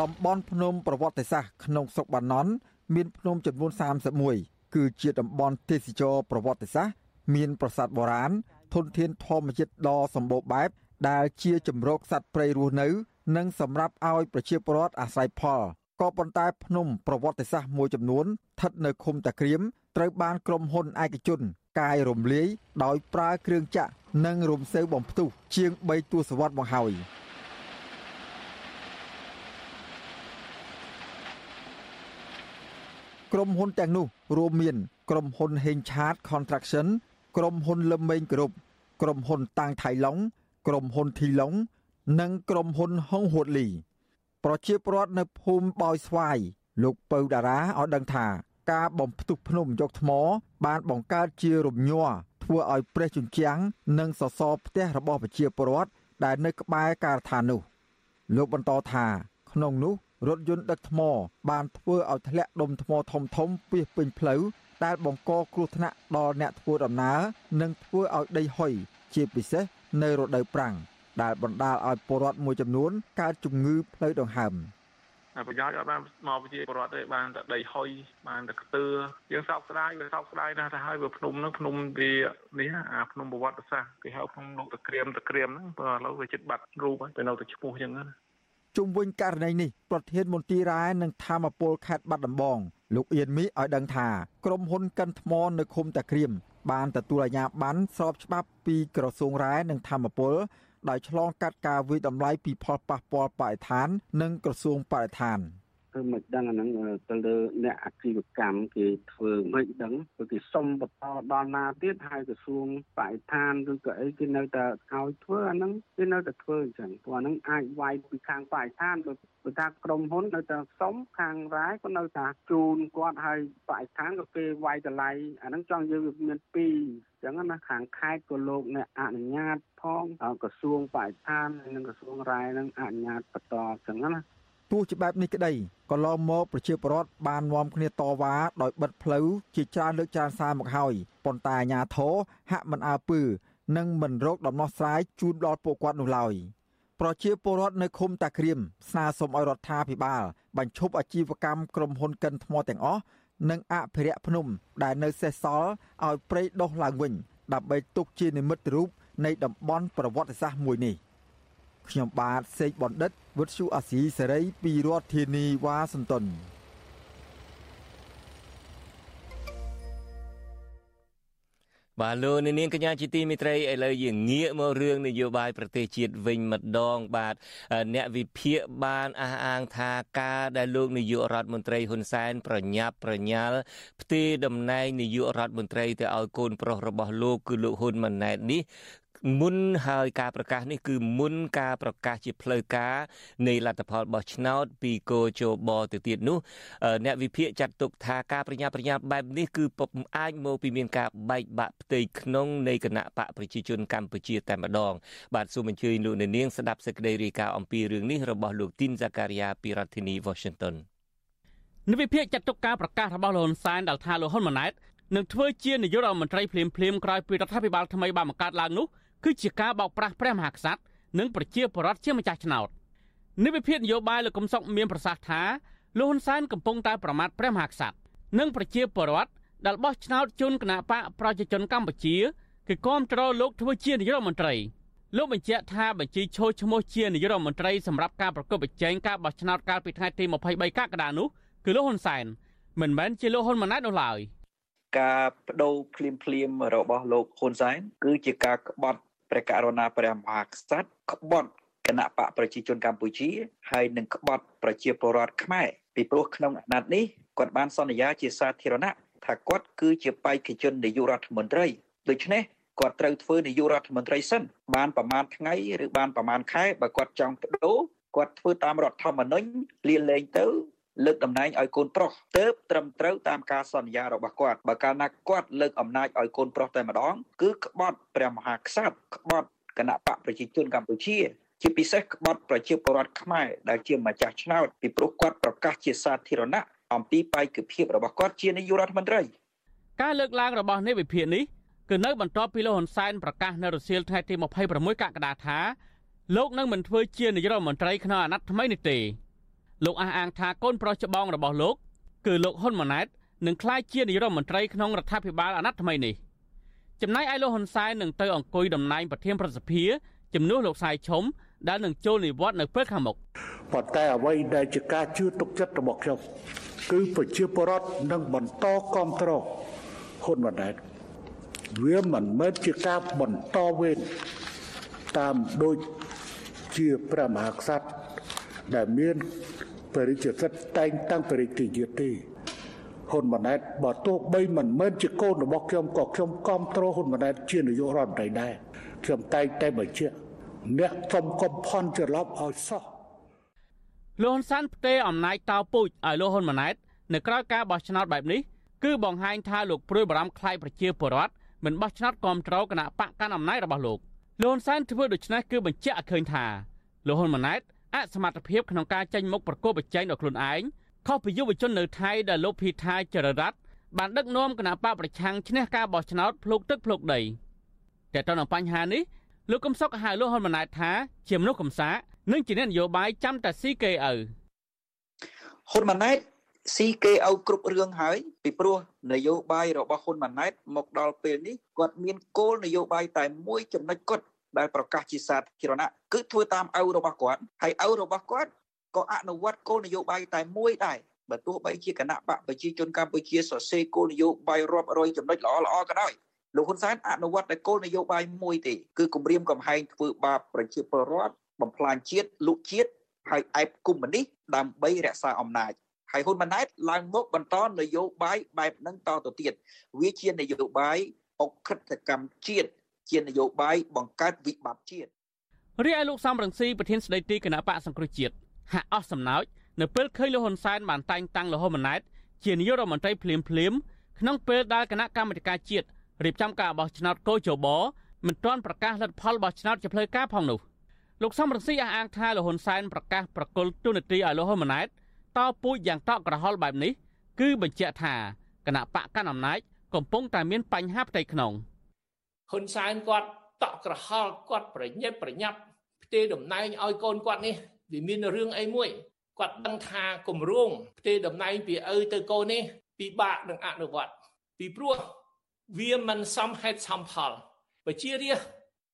តំបន់ភ្នំប្រវត្តិសាស្ត្រក្នុងស្រុកបាណន់មានភ្នំចំនួន31គឺជាតំបន់ទេសចរប្រវត្តិសាស្ត្រមានប្រាសាទបុរាណ ធនធានធម្មជាតិដ៏សម្បូរបែបដែលជាជំរកសត្វព្រៃរស់នៅ និងសម្រាប់ឲ្យប្រជាពលរដ្ឋអាស្រ័យផលក៏ប៉ុន្តែភ្នំប្រវត្តិសាស្ត្រមួយចំនួនស្ថិតនៅឃុំតាក្រៀមត្រូវបានក្រុមហ៊ុនឯកជន កាយរំលាយដោយប្រើគ្រឿងចាក់និងរំសេវបំផ្ទុះជាង3ទសវត្សរ៍មកហើយក្រុមហ៊ុនទាំងនោះរួមមាន ក្រុមហ៊ុន Henchart Construction ក្រុមហ៊ុនលឹមមេងគ្រប់ក្រុមហ៊ុនតាំងថៃឡុងក្រុមហ៊ុនធីឡុងនិងក្រុមហ៊ុនហុងហួតលី ប្រជាពលរដ្ឋនៅភូមិបោយស្វាយលោកពៅតារាឲ្យដឹងថា ការបំផ្ទុះភ្នំយកថ្ម បានបង្កើតជារំញ័រធ្វើឲ្យប្រេះជញ្ជាំងនិងសសរផ្ទះរបស់ប្រជាពលរដ្ឋដែលនៅក្បែរការដ្ឋាននោះ លោកបន្តថាក្នុងនោះរថយន្តដឹកថ្ម បានធ្វើឲ្យធ្លាក់ដុំថ្មធំធំពាសពេញផ្លូវ ដែលបង្កគ្រោះថ្នាក់ដល់អ្នកធ្វើដំណើរនិងធ្វើឲ្យដីហុយជាពិសេសនៅរដូវប្រាំងដែលបណ្ដាលឲ្យពលរដ្ឋមួយចំនួនកើតជំងឺផ្លូវដង្ហើមប្រយោជន៍អត់បានមកប្រជាពលរដ្ឋទេបានតែដីហុយបានតែខ្ទើយើងសោកស្ដាយវាសោកស្ដាយណាស់ទៅហើយវាភ្នំហ្នឹងភ្នំវានេះអាភ្នំប្រវត្តិសាស្ត្រគេហៅភ្នំលោកតក្រៀមតក្រៀមហ្នឹងបើឥឡូវវាចិត្តបាត់រូបហើយទៅនៅតែឈ្មោះអញ្ចឹងណាជុំវិញករណីនេះប្រធានមន្ទីររ៉ែនិងធម្មពលខេត្តបាត់ដំបង លោកអៀនមីឲ្យដឹងថាក្រុមហ៊ុនកិនថ្មនៅឃុំតាក្រៀមបានទទួលអាជ្ញាប័ណ្ណស្របច្បាប់ពីក្រសួងរ៉ែនិងធម្មពលដោយឆ្លងកាត់ការវិតម្លៃពីផលប៉ះពាល់បរិស្ថាន និងក្រសួងបរិស្ថាន។ ធ្វើមិនដឹងអាហ្នឹងទៅលើអ្នកអាជីវកម្មគេធ្វើមិនដឹងព្រោះគេសុំបន្តដល់ណាទៀតហើយក្រសួងបរិស្ថានឬក៏អីគេនៅតែឲ្យធ្វើអាហ្នឹងគេនៅតែធ្វើអញ្ចឹងព្រោះអាហ្នឹងអាចវាយពីខាងបរិស្ថានបើថាក្រុមហ៊ុននៅតែសុំខាងរ៉ែក៏នៅតែជូនគាត់ឲ្យបរិស្ថានក៏គេវាយតម្លៃអាហ្នឹងចង់យើងវាមានពីរចឹងណាខាងខេត្តក៏លោកអ្នកអនុញ្ញាតផងក្រសួងបរិស្ថាននិងក្រសួងរ៉ែនឹងអនុញ្ញាតបន្តចឹងណា ទោះជាបែបនេះក្តីក៏ឡងមកប្រជាពលរដ្ឋបាននាំគ្នាតវ៉ាដោយបិទផ្លូវជាច្រើនលើកច្រើនសារមកហើយប៉ុន្តែអាជ្ញាធរហាក់មិនអើពើនិងមិនរកដំណោះស្រាយជូនដល់ពួកគាត់នោះឡើយប្រជាពលរដ្ឋនៅឃុំតាក្រៀមស្នើសុំឲ្យរដ្ឋាភិបាលបញ្ឈប់អាជីវកម្មក្រុមហ៊ុនកិនថ្មទាំងអស់និងអភិរក្សភ្នំដែលនៅសេសសល់ឲ្យព្រៃដុះឡើងវិញដើម្បីទុកជានិមិត្តរូបនៃតំបន់ប្រវត្តិសាស្ត្រមួយនេះ ខ្ញុំបាទសេកបណ្ឌិតវុទ្ធុអាស៊ីសេរីពីរដ្ឋធានីវ៉ាស៊ីនតោនបាទលោកនាងកញ្ញាជាទីមេត្រីឥឡូវយើងងាកមករឿងនយោបាយប្រទេសជាតិវិញម្ដងបាទអ្នកវិភាគបានអះអាងថាការដែលលោកនាយករដ្ឋមន្ត្រីហ៊ុនសែនប្រញាប់ប្រញាល់ផ្ទេរតំណែងនាយករដ្ឋមន្ត្រីទៅឲ្យកូនប្រុសរបស់លោកគឺលោកហ៊ុនម៉ាណែតនេះ មុនហើយការប្រកាសនេះគឺមុនការប្រកាសជាផ្លូវការនៃលទ្ធផលបោះឆ្នោតពីកោជបទៅទៀតនោះអ្នកវិភាគចាត់ទុកថាការប្រញាប់ប្រញាល់បែបនេះគឺអាចមកពីមានការបែកបាក់ផ្ទៃក្នុងនៃគណៈបកប្រជាជនកម្ពុជាតែម្ដង បាទសូមអញ្ជើញលោកអ្នកនាងស្ដាប់សេចក្តីរាយការណ៍អំពីរឿងនេះរបស់លោកទីនហ្សាការីយ៉ាពីរដ្ឋធានី Washington និវិភាគចាត់ទុកការប្រកាសរបស់លោកហ៊ុនសែនដែលថាលោកហ៊ុនម៉ាណែតនឹងធ្វើជានាយករដ្ឋមន្ត្រីភ្លាមភ្លាមក្រោយពីរដ្ឋាភិបាលថ្មីបានបង្កើតឡើងនោះ គឺជាការបោកប្រាស់ព្រះមហាក្សត្រនិងប្រជាពលរដ្ឋជាម្ចាស់ឆ្នោតនិវិភាននយោបាយលោកកំសុកមានប្រសាសន៍ថាលោកហ៊ុនសែនកំពុងតែប្រមាថព្រះមហាក្សត្រនិងប្រជាពលរដ្ឋដែលបោះឆ្នោតជូនគណៈបកប្រជាជនកម្ពុជាគឺគាំទ្រលោកធ្វើជានាយករដ្ឋមន្ត្រីលោកបញ្ជាក់ថាបញ្ជីឈោឈ្មោះជានាយករដ្ឋមន្ត្រីសម្រាប់ការប្រកបប្រជែងការបោះឆ្នោតកាលពីថ្ងៃទី23កក្កដានោះគឺលោកហ៊ុនសែនមិនមែនជាលោកហ៊ុនម៉ាណែតនោះឡើយការបដូរភ្លាមភ្លាមរបស់លោកហ៊ុនសែនគឺជាការក្បត់ ព្រះករុណាព្រះមហាក្សត្រក្បត់គណៈបកប្រជាជនកម្ពុជាហើយនឹងក្បត់ប្រជាពលរដ្ឋខ្មែរពីព្រោះក្នុងអាណត្តិនេះគាត់បានសន្យាជាសាធារណៈថាគាត់គឺជាបេក្ខជននាយករដ្ឋមន្ត្រីដូច្នេះគាត់ត្រូវធ្វើនាយករដ្ឋមន្ត្រីសិនបានប្រមាណថ្ងៃឬបានប្រមាណខែបើគាត់ចង់បដូរគាត់ធ្វើតាមរដ្ឋធម្មនុញ្ញលាលែងទៅ លើកតំណែងឲ្យកូនប្រុសទៅត្រឹមត្រូវតាមការសន្យារបស់គាត់បើកាលណាគាត់លើកអំណាចឲ្យកូនប្រុសតែម្ដង គឺក្បត់ព្រះមហាក្សត្រក្បត់គណៈបកប្រជាជនកម្ពុជាជាពិសេសក្បត់ប្រជាពលរដ្ឋខ្មែរដែលជាម្ចាស់ឆ្នោតពីព្រោះគាត់ប្រកាសជាសាធារណៈអំពីបេក្ខភាពរបស់គាត់ជានាយករដ្ឋមន្ត្រីការលើកឡើងរបស់នេះវិភាគនេះគឺនៅបន្ទាប់ពីលោកហ៊ុនសែនប្រកាសនៅរសៀលថ្ងៃទី26កក្កដាថាលោកនឹងមិនធ្វើជានាយករដ្ឋមន្ត្រីក្នុងអាណត្តិថ្មីនេះទេ លោកអះអាងថាកូនប្រុសច្បងរបស់លោកគឺលោកហ៊ុនម៉ាណែតនឹងក្លាយជានាយករដ្ឋមន្ត្រីក្នុងរដ្ឋាភិបាលអាណត្តិថ្មីនេះចំណែកឯលោកហ៊ុនសែននឹងទៅអង្គុយតំណែងប្រធានប្រសិទ្ធិជំនួសលោកសាយឈុំដែលនឹងចូលនិវត្តន៍នៅពេលខាងមុខប៉ុន្តែអ្វីដែលជាការជឿទុកចិត្តរបស់ខ្ញុំគឺប្រជាពលរដ្ឋនឹងបន្តគ្រប់គ្រងហ៊ុនម៉ាណែតវាមិនមែនជាការបន្តវេនតាមដូចជាព្រះមហាក្សត្រដែលមាន បរិជាសិទ្ធតែងតាំងបរិជាយុទេហ៊ុនម៉ាណែតបើទោះបីមិនមែនជាកូនរបស់ខ្ញុំក៏ខ្ញុំគ្រប់គ្រងហ៊ុនម៉ាណែតជានាយករដ្ឋមន្ត្រីដែរខ្ញុំតែងតែបញ្ជាក់អ្នកសុំកំផន់ច្រឡប់ឲ្យសោះលោកហ៊ុនសែនផ្ទេរអំណាចតោពូជឲ្យលោកហ៊ុនម៉ាណែតនៅក្រៅការបោះឆ្នោតបែបនេះគឺបង្ហាញថាលោកព្រួយបារម្ភខ្លាយប្រជាពលរដ្ឋមិនបោះឆ្នោតគ្រប់គ្រងគណៈបកកាន់អំណាចរបស់លោកលោកហ៊ុនសែនធ្វើដូច្នេះគឺបញ្ជាក់ឲ្យឃើញថាលោកហ៊ុនម៉ាណែត អសមត្ថភាពក្នុងការចេញមុខប្រកួតប្រជែងដល់ខ្លួនឯងខុសពីយុវជននៅថៃដែលលោកភីថាចររ័ត្នបានដឹកនាំគណៈបកប្រឆាំងឈ្នះការបោះឆ្នោតភ្លុកទឹកភ្លុកដីតែទៅនឹងបញ្ហានេះលោកកំសុកហៅលោកហ៊ុនម៉ាណែតថាជាមនុស្សកំសាកនិងជាអ្នកនយោបាយចាំតែស៊ីគេឪហ៊ុនម៉ាណែតស៊ីគេឪគ្រប់រឿងហើយពីព្រោះនយោបាយរបស់ហ៊ុនម៉ាណែតមកដល់ពេលនេះគាត់មានគោលនយោបាយតែមួយចំណុចគត់ ដែលប្រកាសជាសាធារណៈគឺធ្វើតាមឪរបស់គាត់ហើយឪរបស់គាត់ក៏អនុវត្តគោលនយោបាយតែមួយដែរបើទោះបីជាគណៈបកប្រជាជនកម្ពុជាសរសេរគោលនយោបាយរាប់រយចំណុចល្អល្អក៏ដោយលោកហ៊ុនសែនអនុវត្តតែគោលនយោបាយមួយទេគឺគម្រាមកំហែងធ្វើបាបប្រជាពលរដ្ឋបំផ្លាញជាតិលុកជាតិហើយអែបគុំនេះដើម្បីរក្សាអំណាចហើយហ៊ុនម៉ាណែតឡើងមកបន្តនយោបាយបែបហ្នឹងតទៅទៀតវាជានយោបាយអុកក្រិតកម្មជាតិ ជានយោបាយបង្កើតវិបត្តិជាតិរីឯលោកសំរងស៊ីប្រធានស្ដីទីគណៈបកសង្គ្រោះជាតិហាក់អស់សំណោចនៅពេលឃើញលោកហ៊ុនសែនបានតែងតាំងលោកហ៊ុនម៉ាណែតជានាយករដ្ឋមន្ត្រីភ្លាមភ្លាមក្នុងពេលដែលគណៈកម្មាធិការជាតិរៀបចំការបោះឆ្នោតកោជបមិនទាន់ប្រកាសលទ្ធផលបោះឆ្នោតជាផ្លូវការផងនោះលោកសំរងស៊ីអះអាងថាលោកហ៊ុនសែនប្រកាសប្រកុលទូនាទីឲ្យលោកហ៊ុនម៉ាណែតតពូជយ៉ាងតក់ក្រហល់បែបនេះគឺបញ្ជាក់ថាគណៈបកកណ្ដាលអំណាចកំពុងតែមានបញ្ហាផ្ទៃក្នុង ហ៊ុនសែនគាត់តក់ក្រហល់គាត់ប្រញាប់ប្រញាប់ផ្ទេរតំណែងឲ្យកូនគាត់នេះវាមានរឿងអីមួយគាត់ដឹងថាគម្រោងផ្ទេរតំណែងពីឪទៅកូននេះពិបាកនឹងអនុវត្តពីព្រោះវាមិនសមហេតុសមផលប្រជារាស្ត្រ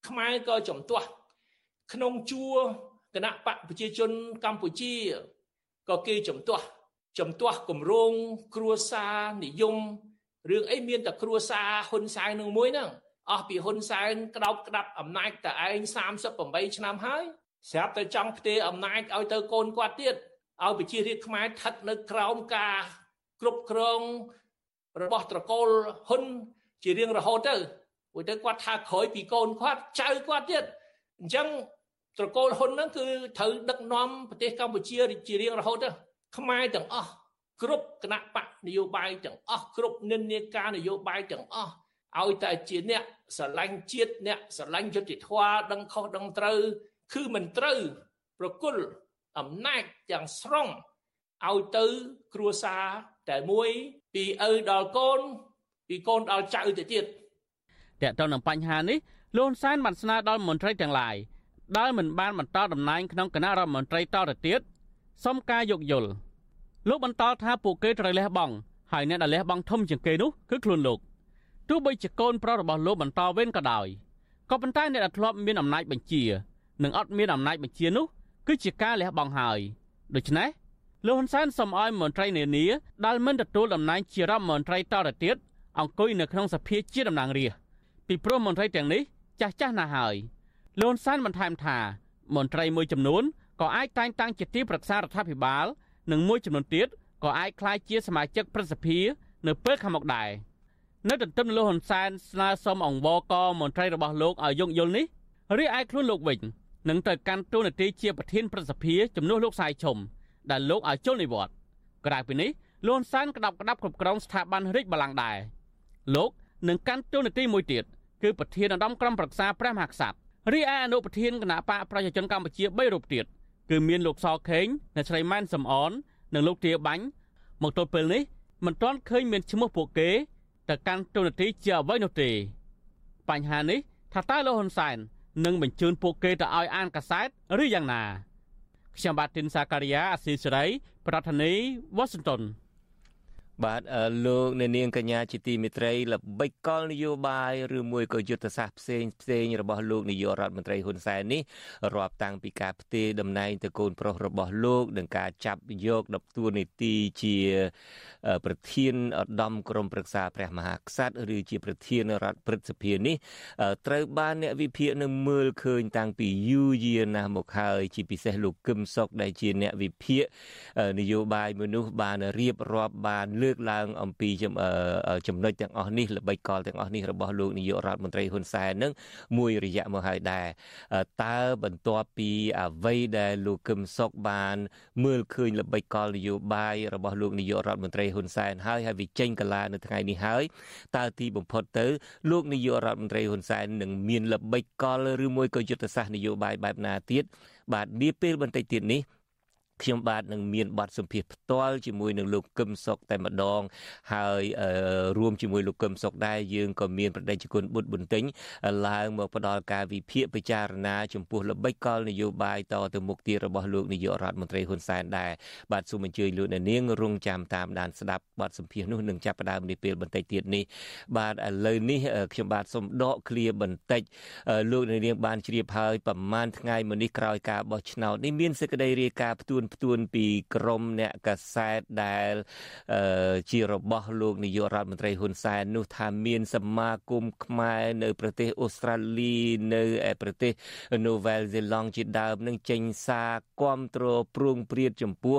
ខ្មែរក៏ចំទាស់ក្នុងជួរគណៈបកប្រជាជនកម្ពុជាក៏គេចំទាស់ចំទាស់គម្រោងគ្រួសារនិយមរឿងអីមានតែគ្រួសារហ៊ុនសែននឹងមួយហ្នឹង អស់ពីហ៊ុនសែនក្តោបក្តាប់អំណាចតែឯង38ឆ្នាំហើយស្រាប់តែចង់ផ្ទេរអំណាចឲ្យទៅកូនគាត់ទៀតឲ្យប្រជារាស្ត្រខ្មែរស្ថិតនៅក្រោមការគ្រប់គ្រងរបស់ត្រកូលហ៊ុនជារៀងរហូតទៅព្រោះទៅគាត់ថាក្រោយពីកូនគាត់ចៅគាត់ទៀតអញ្ចឹងត្រកូលហ៊ុនហ្នឹងគឺត្រូវដឹកនាំប្រទេសកម្ពុជាជារៀងរហូតទៅខ្មែរទាំងអស់គ្រប់គណៈបកនយោបាយទាំងអស់គ្រប់និន្នាការនយោបាយទាំងអស់ ឲ្យតែជាអ្នកស្រឡាញ់ជាតិអ្នកស្រឡាញ់យុត្តិធម៌ដឹងខុសដឹងត្រូវ គឺមិនត្រូវប្រគល់អំណាចទាំងស្រុងឲ្យទៅគ្រួសារតែមួយពីឪដល់កូន ពីកូនដល់ចៅទៅទៀតតើតើនឹងបញ្ហានេះលោកសែនបានស្នើដល់មន្ត្រីទាំងឡាយដែលមិនបានបន្តតំណែងក្នុងគណៈរដ្ឋមន្ត្រីតទៅទៀតសុំការយោគយល់លោកបន្តថាពួកគេត្រូវលះបង់ហើយអ្នកដែលលះបង់ធំជាងគេនោះគឺខ្លួនលោក ទោះបីជាកូនប្រុសរបស់លោកបន្តវេនក៏ដោយក៏ប៉ុន្តែអ្នកដែលធ្លាប់មានអំណាចបញ្ជានិងអត់មានអំណាចបញ្ជានោះគឺជាការលះបង់ហើយដូច្នេះលោកហ៊ុនសែនសូមឲ្យមន្ត្រីនានាដែលមិនទទួលតំណែងជារដ្ឋមន្ត្រីតទៅទៀតអង្គុយនៅក្នុងសភាជាតំណាងរាស្ត្រពីព្រោះមន្ត្រីទាំងនេះចាស់ចាស់ណាស់ហើយលន់សានបន្ថែមថាមន្ត្រីមួយចំនួនក៏អាចតែងតាំងជាទីប្រឹក្សារដ្ឋាភិបាល និងមួយចំនួនទៀតក៏អាចក្លាយជាសមាជិកប្រសិទ្ធិនៅពេលខាងមុខដែរ នៅទន្ទឹមលោកហ៊ុនសែនស្នើសុំអង្វរកមន្ត្រីរបស់លោកឲ្យយោគយល់នេះរីឯខ្លួនលោកវិញនឹងទៅកាន់តួនាទីជាប្រធានប្រសិទ្ធិជំនួសលោកសាយឈុំដែលលោកឲ្យជល់និវត្តន៍ក្រៅពីនេះលោកហ៊ុនសែនក្តាប់ក្តាប់គ្រប់គ្រងស្ថាប័នរាជបល្ល័ង្កដែរលោកនឹងកាន់តួនាទីមួយទៀតគឺប្រធានឧត្តមក្រុមប្រឹក្សាព្រះមហាក្សត្ររីឯអនុប្រធានគណៈបកប្រជាជនកម្ពុជា3រូបទៀតគឺមានលោកសខេងអ្នកស្រីម៉ែនសំអននិងលោកទាបាញ់មកទល់ពេលនេះមិនទាន់ឃើញមានឈ្មោះពួកគេ ទៅកាន់ទូនាទីជាអ្វីនោះទេ បញ្ហានេះថាតើលោកហ៊ុនសែននឹងបញ្ជូនពួកគេទៅឲ្យអានកាសែតឬយ៉ាងណាខ្ញុំបាទទីនសាការីយ៉ាអស៊ីសេរី ប្រធានាធិបតី Washington បាទលោកអ្នកនាងកញ្ញាជាទីមេត្រីល្បិចកលនយោបាយឬមួយក៏យុទ្ធសាស្ត្រផ្សេងផ្សេងរបស់លោកនាយករដ្ឋមន្ត្រីហ៊ុនសែននេះរាប់តាំងពីការផ្ទេរតំណែងទៅកូនប្រុសរបស់លោកនិងការចាប់យកដបទួនាទីជាប្រធានឧត្តមក្រុមប្រឹក្សាព្រះមហាក្សត្រឬជាប្រធានរដ្ឋព្រឹទ្ធសភានេះត្រូវបានអ្នកវិភាគនឹងមើលឃើញតាំងពីយូរយារណាស់មកហើយជាពិសេសលោកកឹមសុខដែលជាអ្នកវិភាគនយោបាយមនុស្សបានរៀបរាប់បានលើកឡើងអំពីចំណុចទាំងអស់នេះល្បិចកលទាំងអស់នេះរបស់លោកនាយករដ្ឋមន្ត្រីហ៊ុនសែននឹងមួយរយៈមកហើយដែរតើបន្ទាប់ពីអ្វីដែលលោកកឹមសុខបាន មើលឃើញល្បិចកលនយោបាយរបស់លោកនាយករដ្ឋមន្ត្រីហ៊ុនសែនហើយហើយវាចេញកាលានៅថ្ងៃនេះហើយតើទីបំផុតទៅលោកនាយករដ្ឋមន្ត្រីហ៊ុនសែននឹងមានល្បិចកលឬមួយក៏យុទ្ធសាស្ត្រនយោបាយបែបណាទៀតបាទនាពេលបន្តិចទៀតនេះ ខ្ញុំបាទនឹងមានបទសម្ភាសផ្ទាល់ជាមួយនឹងលោកកឹមសុខតែម្ដង ហើយរួមជាមួយលោកកឹមសុខដែរយើងក៏មានប្រតិជនបុត្របន្ទិញឡើងមកផ្ដល់ការវិភាគពិចារណាចំពោះល្បិចកលនយោបាយតទៅមុខទៀតរបស់លោកនាយករដ្ឋមន្ត្រីហ៊ុនសែនដែរបាទសូមអញ្ជើញលោកអ្នកនាងរងចាំតាមដានស្ដាប់បទសម្ភាសនោះនឹងចាប់ផ្ដើមនាពេលបន្តិចទៀតនេះបាទឥឡូវនេះខ្ញុំបាទសូមដកឃ្លាបន្តិចលោកអ្នកនាងបានជ្រាបហើយប្រហែលថ្ងៃមុននេះក្រោយការបោះឆ្នោតនេះមានសេចក្តីរាយការណ៍ផ្ទួនផ្ទួនពីក្រមអ្នកកសែតដែលជារបស់លោកនាយករដ្ឋមន្ត្រីហ៊ុនសែននោះថាមានសមាគមខ្មែរនៅ ប្រទេសអូស្ត្រាលីនៅប្រទេសនូវែលសេឡង់ជាដើមនឹងចេញសារគាំទ្រព្រួងព្រាតចំពោះ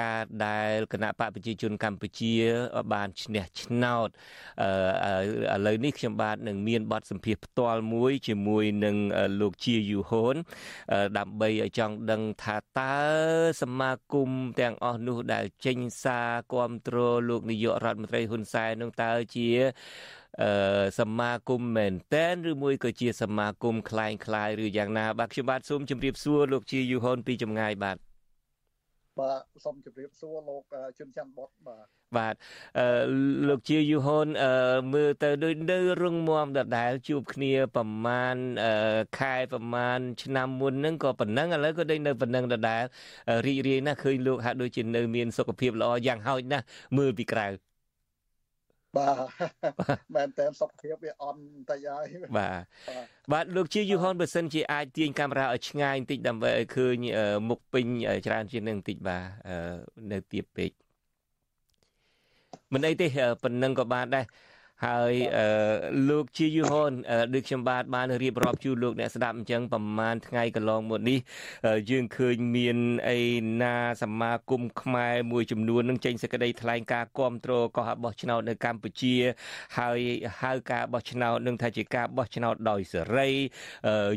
ការដែលគណៈបកប្រជាជនកម្ពុជាបានឈ្នះឆ្នោតឥឡូវនេះខ្ញុំបាទនឹងមានបទសម្ភាសផ្ទាល់មួយជាមួយនឹងលោកជាយូហូនដើម្បីឲ្យចង់ដឹងថាតើសមាគមទាំងអស់នោះដែលចេញសារគាំទ្រលោកនាយករដ្ឋមន្ត្រីហ៊ុនសែននោះតើជាអឺសមាគមមែនតែនឬមួយក៏ជាសមាគមคล้ายคล้ายឬយ៉ាងណាបាទខ្ញុំបាទសូមជម្រាបសួរលោកជាយូហុនពីចម្ងាយបាទ បាទសូមជម្រាបសួរលោកជុនច័ន្ទបុតបាទបាទអឺលោកជាយូហុនអឺមើលទៅដូចនៅរឹងមាំដដែលជួបគ្នាប្រមាណខែប្រមាណឆ្នាំមុនហ្នឹងក៏ប៉ុណ្ណឹងឥឡូវក៏ដូចនៅប៉ុណ្ណឹងដដែលរីករាយណាស់ឃើញលោកហាក់ដូចជានៅមានសុខភាពល្អយ៉ាងហោចណាស់មើលពីក្រៅបាទ មែនតើសុខភាពវាអន់តែហើយបាទបាទលោកជាយូហុនបើសិនជាអាចទាញកាមេរ៉ាឲ្យឆ្ងាយបន្តិចដើម្បីឲ្យឃើញមុខពេញច្រើនជាងនឹងបន្តិចបាទនៅទៀបពេកមិនអីទេប៉ុណ្ណឹងក៏បានដែរ ហើយលោកជាយូហុនដូចខ្ញុំបាទបានរៀបរាប់ជូនលោកអ្នកស្ដាប់អញ្ចឹងប្រហែលថ្ងៃកន្លងមកនេះយើងឃើញមានអីណាសមាគមខ្មែរមួយចំនួននឹងចេញសេចក្តីថ្លែងការណ៍គាំទ្រកោះបោះឆ្នោតនៅកម្ពុជា ហើយហៅការបោះឆ្នោតនឹងថាជាការបោះឆ្នោតដោយសេរី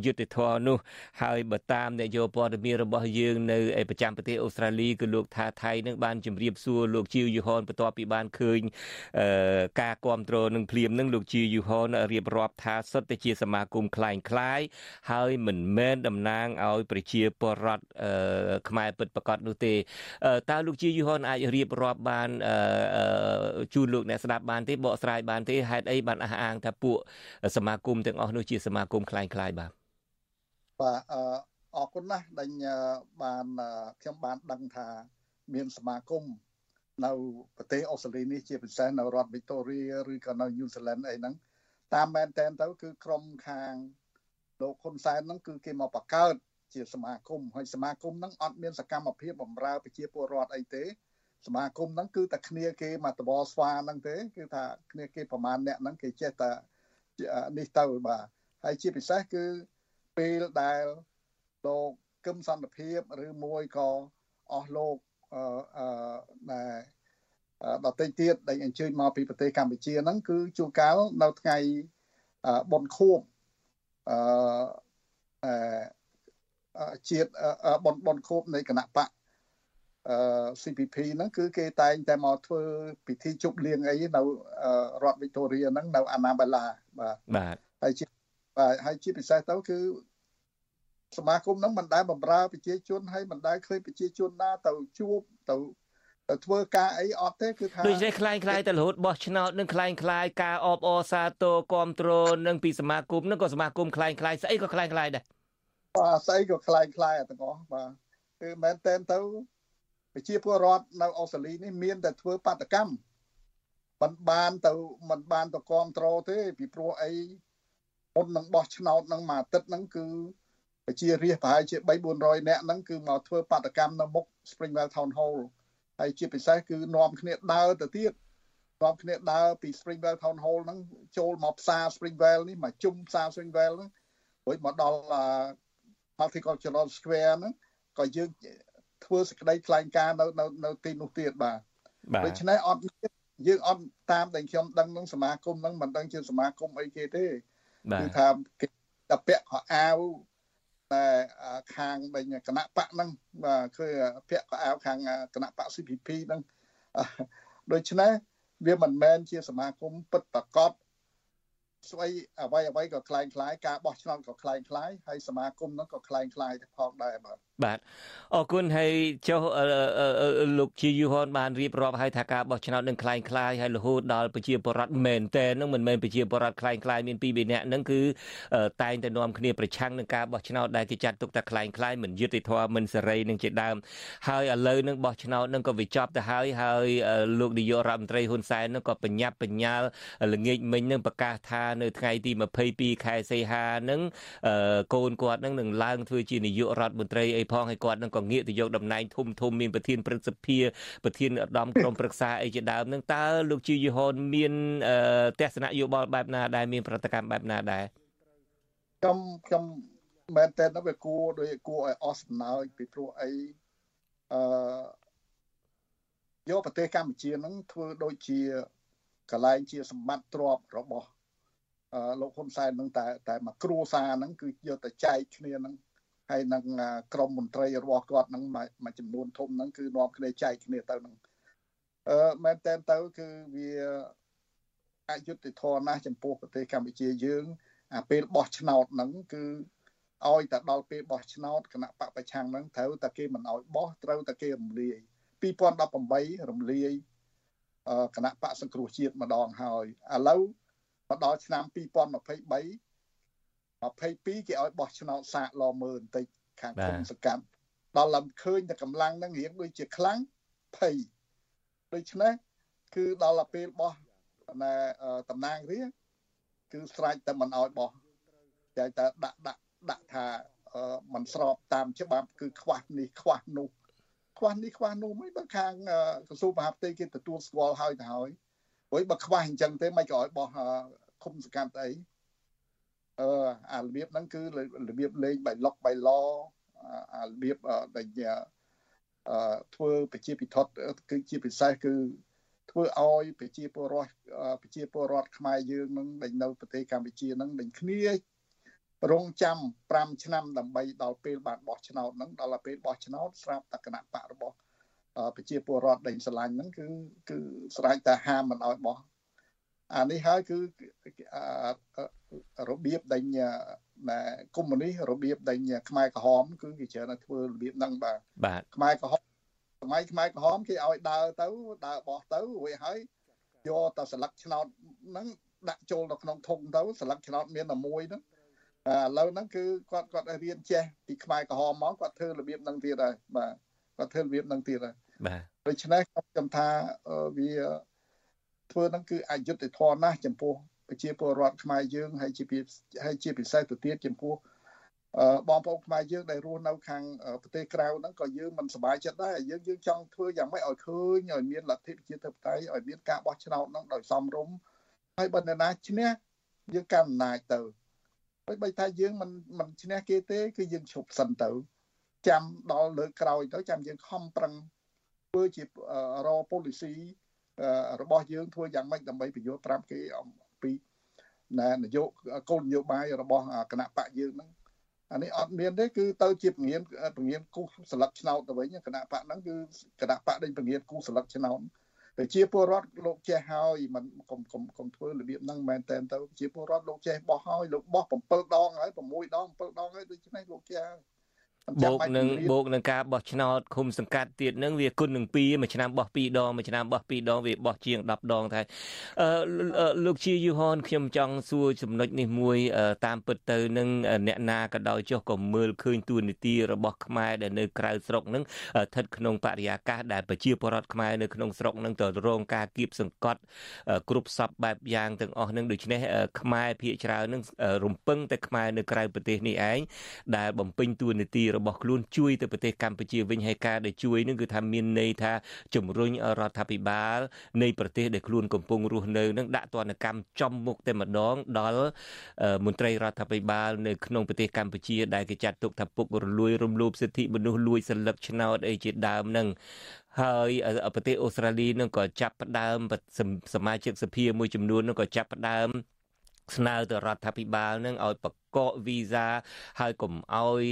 យុត្តិធម៌នោះហើយបើតាមអ្នកយោព័ត៌មានរបស់យើងនៅប្រចាំប្រទេសអូស្ត្រាលីគឺលោកថាថៃនឹងបានជម្រាបសួរលោកជាវយូហុនបន្ទាប់ពីបានឃើញការគាំទ្រនឹងភ្លាមនឹងលោកជាយូហនរៀបរាប់ថាសុទ្ធតែជាសមាគមคล้ายคล้ายហើយមិនមែនតំណាងឲ្យប្រជាពលរដ្ឋខ្មែរពិតប្រាកដនោះទេតើលោកជាយូហនអាចរៀបរាប់បានជូនលោកអ្នកស្ដាប់បានទេបកស្រាយបានទេហេតុអីបានអះអាងថាពួកសមាគមទាំងអស់នោះជាសមាគមคล้ายคล้ายបាទបាទអរគុណណាស់ដែលបានខ្ញុំបានដឹងថាមានសមាគម នៅប្រទេសអូស្ត្រាលីនេះជាពិសេសនៅរដ្ឋវីកតូរីឬក៏នៅញូហ្សេឡង់អីហ្នឹងតាមមែនតែនទៅគឺក្រុមខាងលោកហ៊ុនសែនហ្នឹងគឺគេមកបង្កើតជាសមាគមហើយសមាគមហ្នឹងអត់មានសកម្មភាពបម្រើប្រជាពលរដ្ឋអីទេសមាគមហ្នឹងគឺតែគ្នាគេមកតបស្វាហ្នឹងទេគឺថាគ្នាគេប្រមាណអ្នកហ្នឹងគេចេះតែនេះទៅបាទហើយជាពិសេសគឺពេលដែលលោកគឹមសន្តិភាពឬមួយក៏អស់លោក អឺអឺដែលដទៃទៀតដែលអញ្ជើញមកពីប្រទេសកម្ពុជាហ្នឹងគឺជួនកាលនៅថ្ងៃបុណ្យខួបអឺជាតិបុណ្យបុណ្យខួបនៃគណៈបកអឺ CPP ហ្នឹងគឺគេតែងតែមកធ្វើពិធីជប់លៀងអីនៅរដ្ឋវីតូរីហ្នឹងនៅអាណាបេឡាបាទបាទហើយជាបាទហើយជាពិសេសទៅគឺ សមាគមហ្នឹងមិនដែលបំរើប្រជាជនហើយមិនដែលឃើញប្រជាជនណាទៅជួបទៅទៅធ្វើការអីអត់ទេគឺថាដូចនេះคล้ายคล้ายតែរហូតបោះឆ្នោតនឹងคล้ายคล้ายការអបអរសាទរគ្រប់គ្រងនឹងពីសមាគមនឹងក៏សមាគមคล้ายคล้ายស្អីក៏คล้ายคล้ายដែរបាទស្អីក៏คล้ายคล้ายទាំងអស់បាទគឺមែនតែនទៅប្រជាពលរដ្ឋនៅអូស្ត្រាលីនេះមានតែធ្វើបាតកម្មមិនបានទៅមិនបានទៅគ្រប់គ្រងទេពីព្រោះអីមុននឹងបោះឆ្នោតនឹងមួយអាទិត្យហ្នឹងគឺ ប្រជារាស្ត្រប្រហែលជា3 400នាក់ហ្នឹងគឺមកធ្វើបាតកម្មនៅមុខ Springwell Town Hall ហើយជាពិសេសគឺនាំគ្នាដើរទៅទៀតនាំគ្នាដើរពី Springwell Town Hall ហ្នឹងចូលមកផ្សារ Springwell នេះមកជុំផ្សារ Springwell ហ្នឹងរួចមកដល់ Multicultural Square ហ្នឹងក៏យើងធ្វើសេចក្តីថ្លែងការណ៍នៅនៅនៅទីនោះទៀតបាទដូច្នេះអត់យើងអត់តាមដែលខ្ញុំដឹងនឹងសមាគមហ្នឹងមិនដឹងជាសមាគមអីគេទេគឺថាគេតែពាក់ខោអាវ តែខាងដេញគណៈបកហ្នឹងបាទគឺពាក់កៅអៅខាងគណៈបក CPP ហ្នឹងដូច្នេះវាមិនមែនជាសមាគមពិតប្រកបស្វ័យអ្វីអ្វីក៏คล้ายคล้ายការបោះឆ្នោตក៏คล้ายคล้ายហើយសមាគមហ្នឹងក៏คล้ายคล้ายផងដែរបាទ បាទអរគុណហើយចុះលោកជាយូហនបានរៀបរាប់ឲ្យថាការបោះឆ្នោតនឹងคล้ายคล้ายហើយរហូតដល់ប្រជាពលរដ្ឋមែនតែនឹងមិនមែនប្រជាពលរដ្ឋคล้ายคล้ายមានពីរបីនាក់នឹងគឺតែងតែនាំគ្នាប្រឆាំងនឹងការបោះឆ្នោតដែលគេចាត់ទុកថាคล้ายคล้ายមិនយុត្តិធម៌មិនសេរីនឹងជាដើមហើយឥឡូវនឹងបោះឆ្នោតនឹងក៏វាចប់ទៅហើយហើយលោកនាយករដ្ឋមន្ត្រីហ៊ុនសែននឹងក៏បញ្ញាប់បញ្ញាលល្ងាចមិញនឹងប្រកាសថានៅថ្ងៃទី22ខែសីហានឹងកូនគាត់នឹងនឹងឡើងធ្វើជានាយករដ្ឋមន្ត្រីអី ផងហើយគាត់នឹងក៏ងាកទៅយកតំណែងធំធំមានប្រធានព្រឹទ្ធសភាប្រធានឧត្តមក្រុមប្រឹក្សាអីជាដើមនឹងតើលោកជីយូហនមានទស្សនៈយោបល់បែបណាដែរមានប្រតិកម្មបែបណាដែរខ្ញុំខ្ញុំមែនតើនៅវាគួរដោយគួរឲ្យអស់សំណើចពីព្រោះអីអឺយកប្រទេសកម្ពុជានឹងធ្វើដូចជាកលែងជាសម្បត្តិទ្រព្យរបស់លោកហ៊ុនសែននឹងតែតែមកគ្រួសារហ្នឹងគឺយកទៅចែកគ្នាហ្នឹង ហើយនឹងក្រមមន្ត្រីរបស់គាត់នឹងមួយចំនួនធំហ្នឹងគឺនាំគ្នាចែកគ្នាទៅហ្នឹងអឺមែនតើទៅគឺវាអយុត្តិធម៌ណាស់ចំពោះប្រទេសកម្ពុជាយើងអាពេលបោះឆ្នោតហ្នឹងគឺឲ្យតែដល់ពេលបោះឆ្នោតគណៈបកប្រឆាំងហ្នឹងត្រូវតែគេមិនឲ្យបោះត្រូវតែគេរំលាយ2018រំលាយគណៈបកសង្គ្រោះជាតិម្ដងហើយឥឡូវមកដល់ឆ្នាំ2023 22គេឲ្យបោះឆ្នោតសាកឡមើលបន្តិចខាងគុំសកម្មដល់ឡើងឃើញតែកម្លាំងហ្នឹងរៀងដូចជាខ្លាំងភ័យដូច្នេះគឺដល់ពេលបោះណែតំណាងរាគឺស្រេចតែមិនឲ្យបោះតែតែដាក់ដាក់ដាក់ថាมันស្របតាមច្បាប់គឺខ្វះនេះខ្វះនោះខ្វះនេះខ្វះនោះមិនបើខាងក្រសួងមហាផ្ទៃគេទទួលស្គាល់ហើយទៅហើយព្រោះបើខ្វះអញ្ចឹងទេមិនក៏ឲ្យបោះគុំសកម្មស្អី អឺអារបៀបហ្នឹងគឺរបៀបលេងបៃលុកបៃឡអារបៀបដែលអឺធ្វើប្រជាពិធគឺជាពិសេសគឺធ្វើឲ្យប្រជាពលរដ្ឋប្រជាពលរដ្ឋខ្មែរយើងនឹងដែលនៅប្រទេសកម្ពុជានឹងដេញគ្នារងចាំ5ឆ្នាំដើម្បីដល់ពេលបានបោះឆ្នោតហ្នឹងដល់ពេលបោះឆ្នោតស្រាប់តគណៈបករបស់ប្រជាពលរដ្ឋដែលស្រឡាញ់ហ្នឹងគឺគឺស្រេចតែហាមមិនឲ្យបោះ អានេះហើយគឺរបៀបដេញកុម្មុយនីរបៀបដេញខ្មែរក្រហម គឺគេច្រើនតែធ្វើរបៀបហ្នឹងបាទបាទខ្មែរក្រហមសម័យខ្មែរក្រហមគេឲ្យដើរទៅដើរបោះទៅរួចហើយយកតែស្លឹកឆ្នោតហ្នឹងដាក់ចូលទៅក្នុងធុងទៅស្លឹកឆ្នោតមានតែមួយហ្នឹងឥឡូវហ្នឹងគឺគាត់គាត់រៀនចេះពីខ្មែរក្រហមមកគាត់ធ្វើរបៀបហ្នឹងទៀតហើយបាទគាត់ធ្វើរបៀបហ្នឹងទៀតហើយបាទដូច្នេះខ្ញុំថាវា ធ្វើហ្នឹងគឺអយុត្តិធម៌ណាស់ចំពោះប្រជាពលរដ្ឋខ្មែរយើងហើយជាហើយជាពិសេសទៅទៀតចំពោះបងប្អូនខ្មែរយើងដែលរស់នៅខាងប្រទេសក្រៅហ្នឹងក៏យើងមិនសប្បាយចិត្តដែរយើងយើងចង់ធ្វើយ៉ាងម៉េចឲ្យឃើញឲ្យមានលទ្ធិប្រជាធិបតេយ្យឲ្យមានការបោះឆ្នោតហ្នឹងដោយសមរម្យហើយបើនរណាឈ្នះយើងកាន់អំណាចទៅហើយបើថាយើងមិនមិនឈ្នះគេទេគឺយើងឈប់សិនទៅ ចាំដល់លើក្រោយទៅចាំយើងខំប្រឹងធ្វើជារ policy របស់យើងធ្វើយ៉ាងម៉េចដើម្បីបញ្យល់ប្រាប់គេអំពីណែនយោគោលនយោបាយរបស់គណៈបកយើងហ្នឹងអានេះអត់មានទេគឺទៅជាពងៀនពងៀនគូស្លឹកឆ្នោតទៅវិញគណៈបកហ្នឹងគឺគណៈបកដេញពងៀនគូស្លឹកឆ្នោតប្រជាពលរដ្ឋលោកចេះហើយមិនកុំកុំកុំធ្វើរបៀបហ្នឹងមែនតែនទៅប្រជាពលរដ្ឋលោកចេះបោះហើយលោកបោះ7ដងហើយ6ដង7ដងហើយដូច្នេះលោកចេះហើយ បូកនឹងបូកនឹងការបោះឆ្នោតឃុំសង្កាត់ទៀតនឹងវាគុណនឹង2មួយឆ្នាំបោះ2ដងមួយឆ្នាំបោះ2ដងវាបោះជាង10ដងតែអឺលោកជាយូហនខ្ញុំចង់សួរចំណុចនេះមួយ តាមពិតទៅនឹងអ្នកណាក៏ដោយចុះក៏មើលឃើញទួនាទីរបស់ខ្មែរដែលនៅក្រៅស្រុកនឹងស្ថិតក្នុងបរិយាកាសដែលប្រជាពលរដ្ឋខ្មែរនៅក្នុងស្រុកនឹងទៅរងការគៀបសង្កត់គ្រប់សពបែបយ៉ាងទាំងអស់នឹងដូច្នេះខ្មែរភាគច្រើននឹងរំពឹងតែខ្មែរនៅក្រៅប្រទេសនេះឯងដែលបំពេញទួនាទីរបស់ខ្លួនជួយទៅប្រទេសកម្ពុជាវិញហើយការដែលជួយនឹងគឺថាមានន័យថាជំរុញរដ្ឋាភិបាលនៃប្រទេសដែលខ្លួនកំពុងរស់នៅនឹងដាក់ទណ្ឌកម្មចំមុខតែម្ដងដល់មន្ត្រីរដ្ឋាភិបាលនៅក្នុងប្រទេសកម្ពុជាដែលគេចាត់ទុកថាពុករលួយរំលោភសិទ្ធិមនុស្សលួចសិលឹកឆ្នោតអីជាដើមនឹងហើយប្រទេសអូស្ត្រាលីនឹងក៏ចាប់ផ្ដើមសមាជិកសភាមួយចំនួននឹងក៏ចាប់ផ្ដើមស្នើទៅរដ្ឋាភិបាលនឹងឲ្យប កកវីសាហើយកុំឲ្យ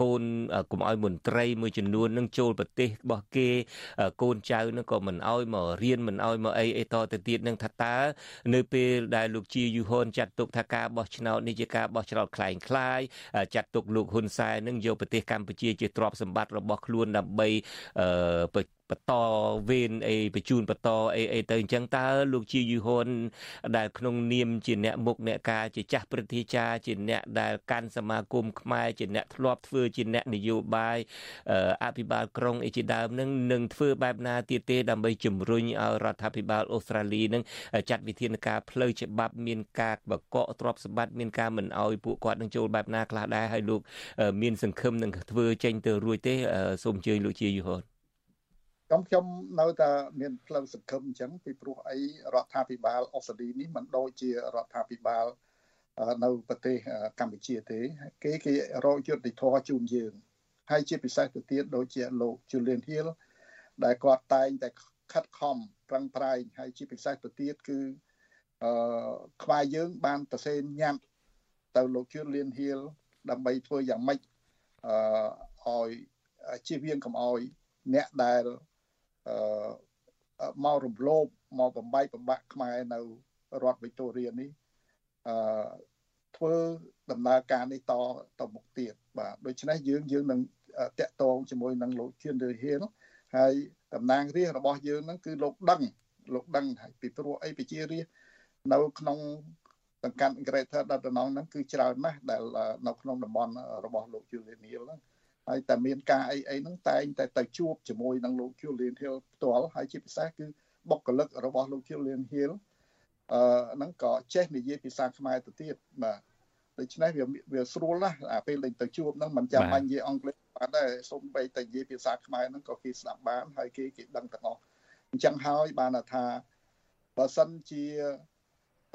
កូនកុំឲ្យមន្ត្រីមួយចំនួននឹងចូលប្រទេសរបស់គេកូនចៅនឹងក៏មិនឲ្យមករៀនមិនឲ្យមកអីអីតទៅទៀតនឹងថាតើនៅពេលដែលលោកជាយូហុនចាត់ទុកថាការបោះឆ្នោតនេះជាការបោះឆ្នោតคล้ายคล้ายចាត់ទុកលោកហ៊ុនសែននឹងយកប្រទេសកម្ពុជាជាទ្រព្យសម្បត្តិរបស់ខ្លួនដើម្បីបន្តវេនអីបញ្ជូនបន្តអីអីទៅអញ្ចឹងតើលោកជាយូហុនដែលក្នុងនាមជាអ្នកមុខអ្នកការជាចាស់ព្រឹទ្ធាចារ្យជា អ្នកដែលកាន់សមាគមខ្មែរជាអ្នកធ្លាប់ធ្វើជាអ្នកនយោបាយអភិបាលក្រុងអីជាដើមនឹងនឹងធ្វើបែបណាទៀតទេដើម្បីជំរុញឲ្យរដ្ឋាភិបាលអូស្ត្រាលីនឹងចាត់វិធានការផ្លូវច្បាប់មានការបកកទ្រព្យសម្បត្តិមានការមិនឲ្យពួកគាត់នឹងចូលបែបណាខ្លះដែរហើយលោកមានសង្ឃឹមនឹងធ្វើចេញទៅរួចទេសូមអញ្ជើញលោកជាយូហនខ្ញុំខ្ញុំនៅតែមានផ្លូវសង្ឃឹមអញ្ចឹងពីព្រោះអីរដ្ឋាភិបាលអូស្ត្រាលីនេះមិនដូចជារដ្ឋាភិបាល នៅប្រទេសកម្ពុជាទេ គេគេរកយុទ្ធធរជូនយើងហើយជាពិសេសទៅទៀតដូចជាលោក Julian Hill ដែលគាត់តែងតែខិតខំប្រឹងប្រែងហើយជាពិសេសទៅទៀតគឺអឺខ្វាយយើងបានប្រសេនញ៉ាំទៅលោក Julian Hill ដើម្បីធ្វើយ៉ាងម៉េចអឺឲ្យជៀសវាងកុំឲ្យអ្នកដែលអឺមករំលោភមកបំបីបំបាក់ខ្មែរនៅរដ្ឋវិកតូរីនេះ អឺធ្វើដំណើរការនេះតទៅមុខទៀតបាទដូច្នេះយើងយើងនឹងតាក់ទងជាមួយនឹងលោកជឿនរឿហៀនហើយតំណាងរាស្ត្ររបស់យើងហ្នឹងគឺលោកដឹងលោកដឹងហើយពីព្រោះអីប្រជារាស្ត្រនៅក្នុងសង្កាត់ Greater Dandenong ហ្នឹងគឺច្រើនណាស់ដែលនៅក្នុងតំបន់របស់លោក Julian Hill ហ្នឹងហើយតែមានការអីអីហ្នឹងតែងតែទៅជួបជាមួយនឹងលោក Julian Hill ផ្ទាល់ហើយជាពិសេសគឺបុគ្គលិករបស់លោក Julian Hill អឺហ្នឹងក៏ចេះនិយាយភាសាខ្មែរទៅទៀតបាទដូច្នេះវាវាស្រួលណាស់អាពេលលេងទៅជួបហ្នឹងមិនចាំបាច់និយាយអង់គ្លេសបានដែរសូម្បីតែនិយាយភាសាខ្មែរហ្នឹងក៏គេស្ដាប់បានហើយគេគេដឹងទាំងអស់អញ្ចឹងហើយបានថាបើសិនជា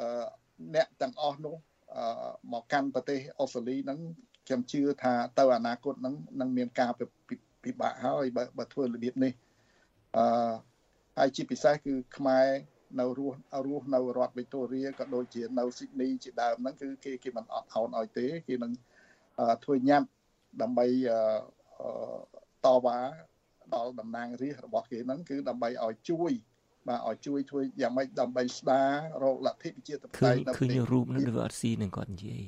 អឺអ្នកទាំងអស់នោះអឺមកកាន់ប្រទេសអូស្ត្រាលីហ្នឹងខ្ញុំជឿថាទៅអនាគតហ្នឹងនឹងមានការពិបាកហើយបើបើធ្វើរបៀបនេះអឺហើយជាពិសេសគឺខ្មែរ នៅរស់រស់នៅរដ្ឋវីតូរីក៏ដូចជានៅស៊ីដនីជាដើមហ្នឹងគឺគេគេមិនអត់ថោនឲ្យទេគេនឹងធ្វើញ៉ាំដើម្បីតវ៉ាដល់តំណាងរាស្ត្ររបស់គេហ្នឹងគឺដើម្បីឲ្យជួយបាទឲ្យជួយធ្វើយ៉ាងម៉េចដើម្បីស្ដាររកលទ្ធិប្រជាធិបតេយ្យនៅឃើញរូបហ្នឹងវាអត់ស៊ីនឹងគាត់និយាយ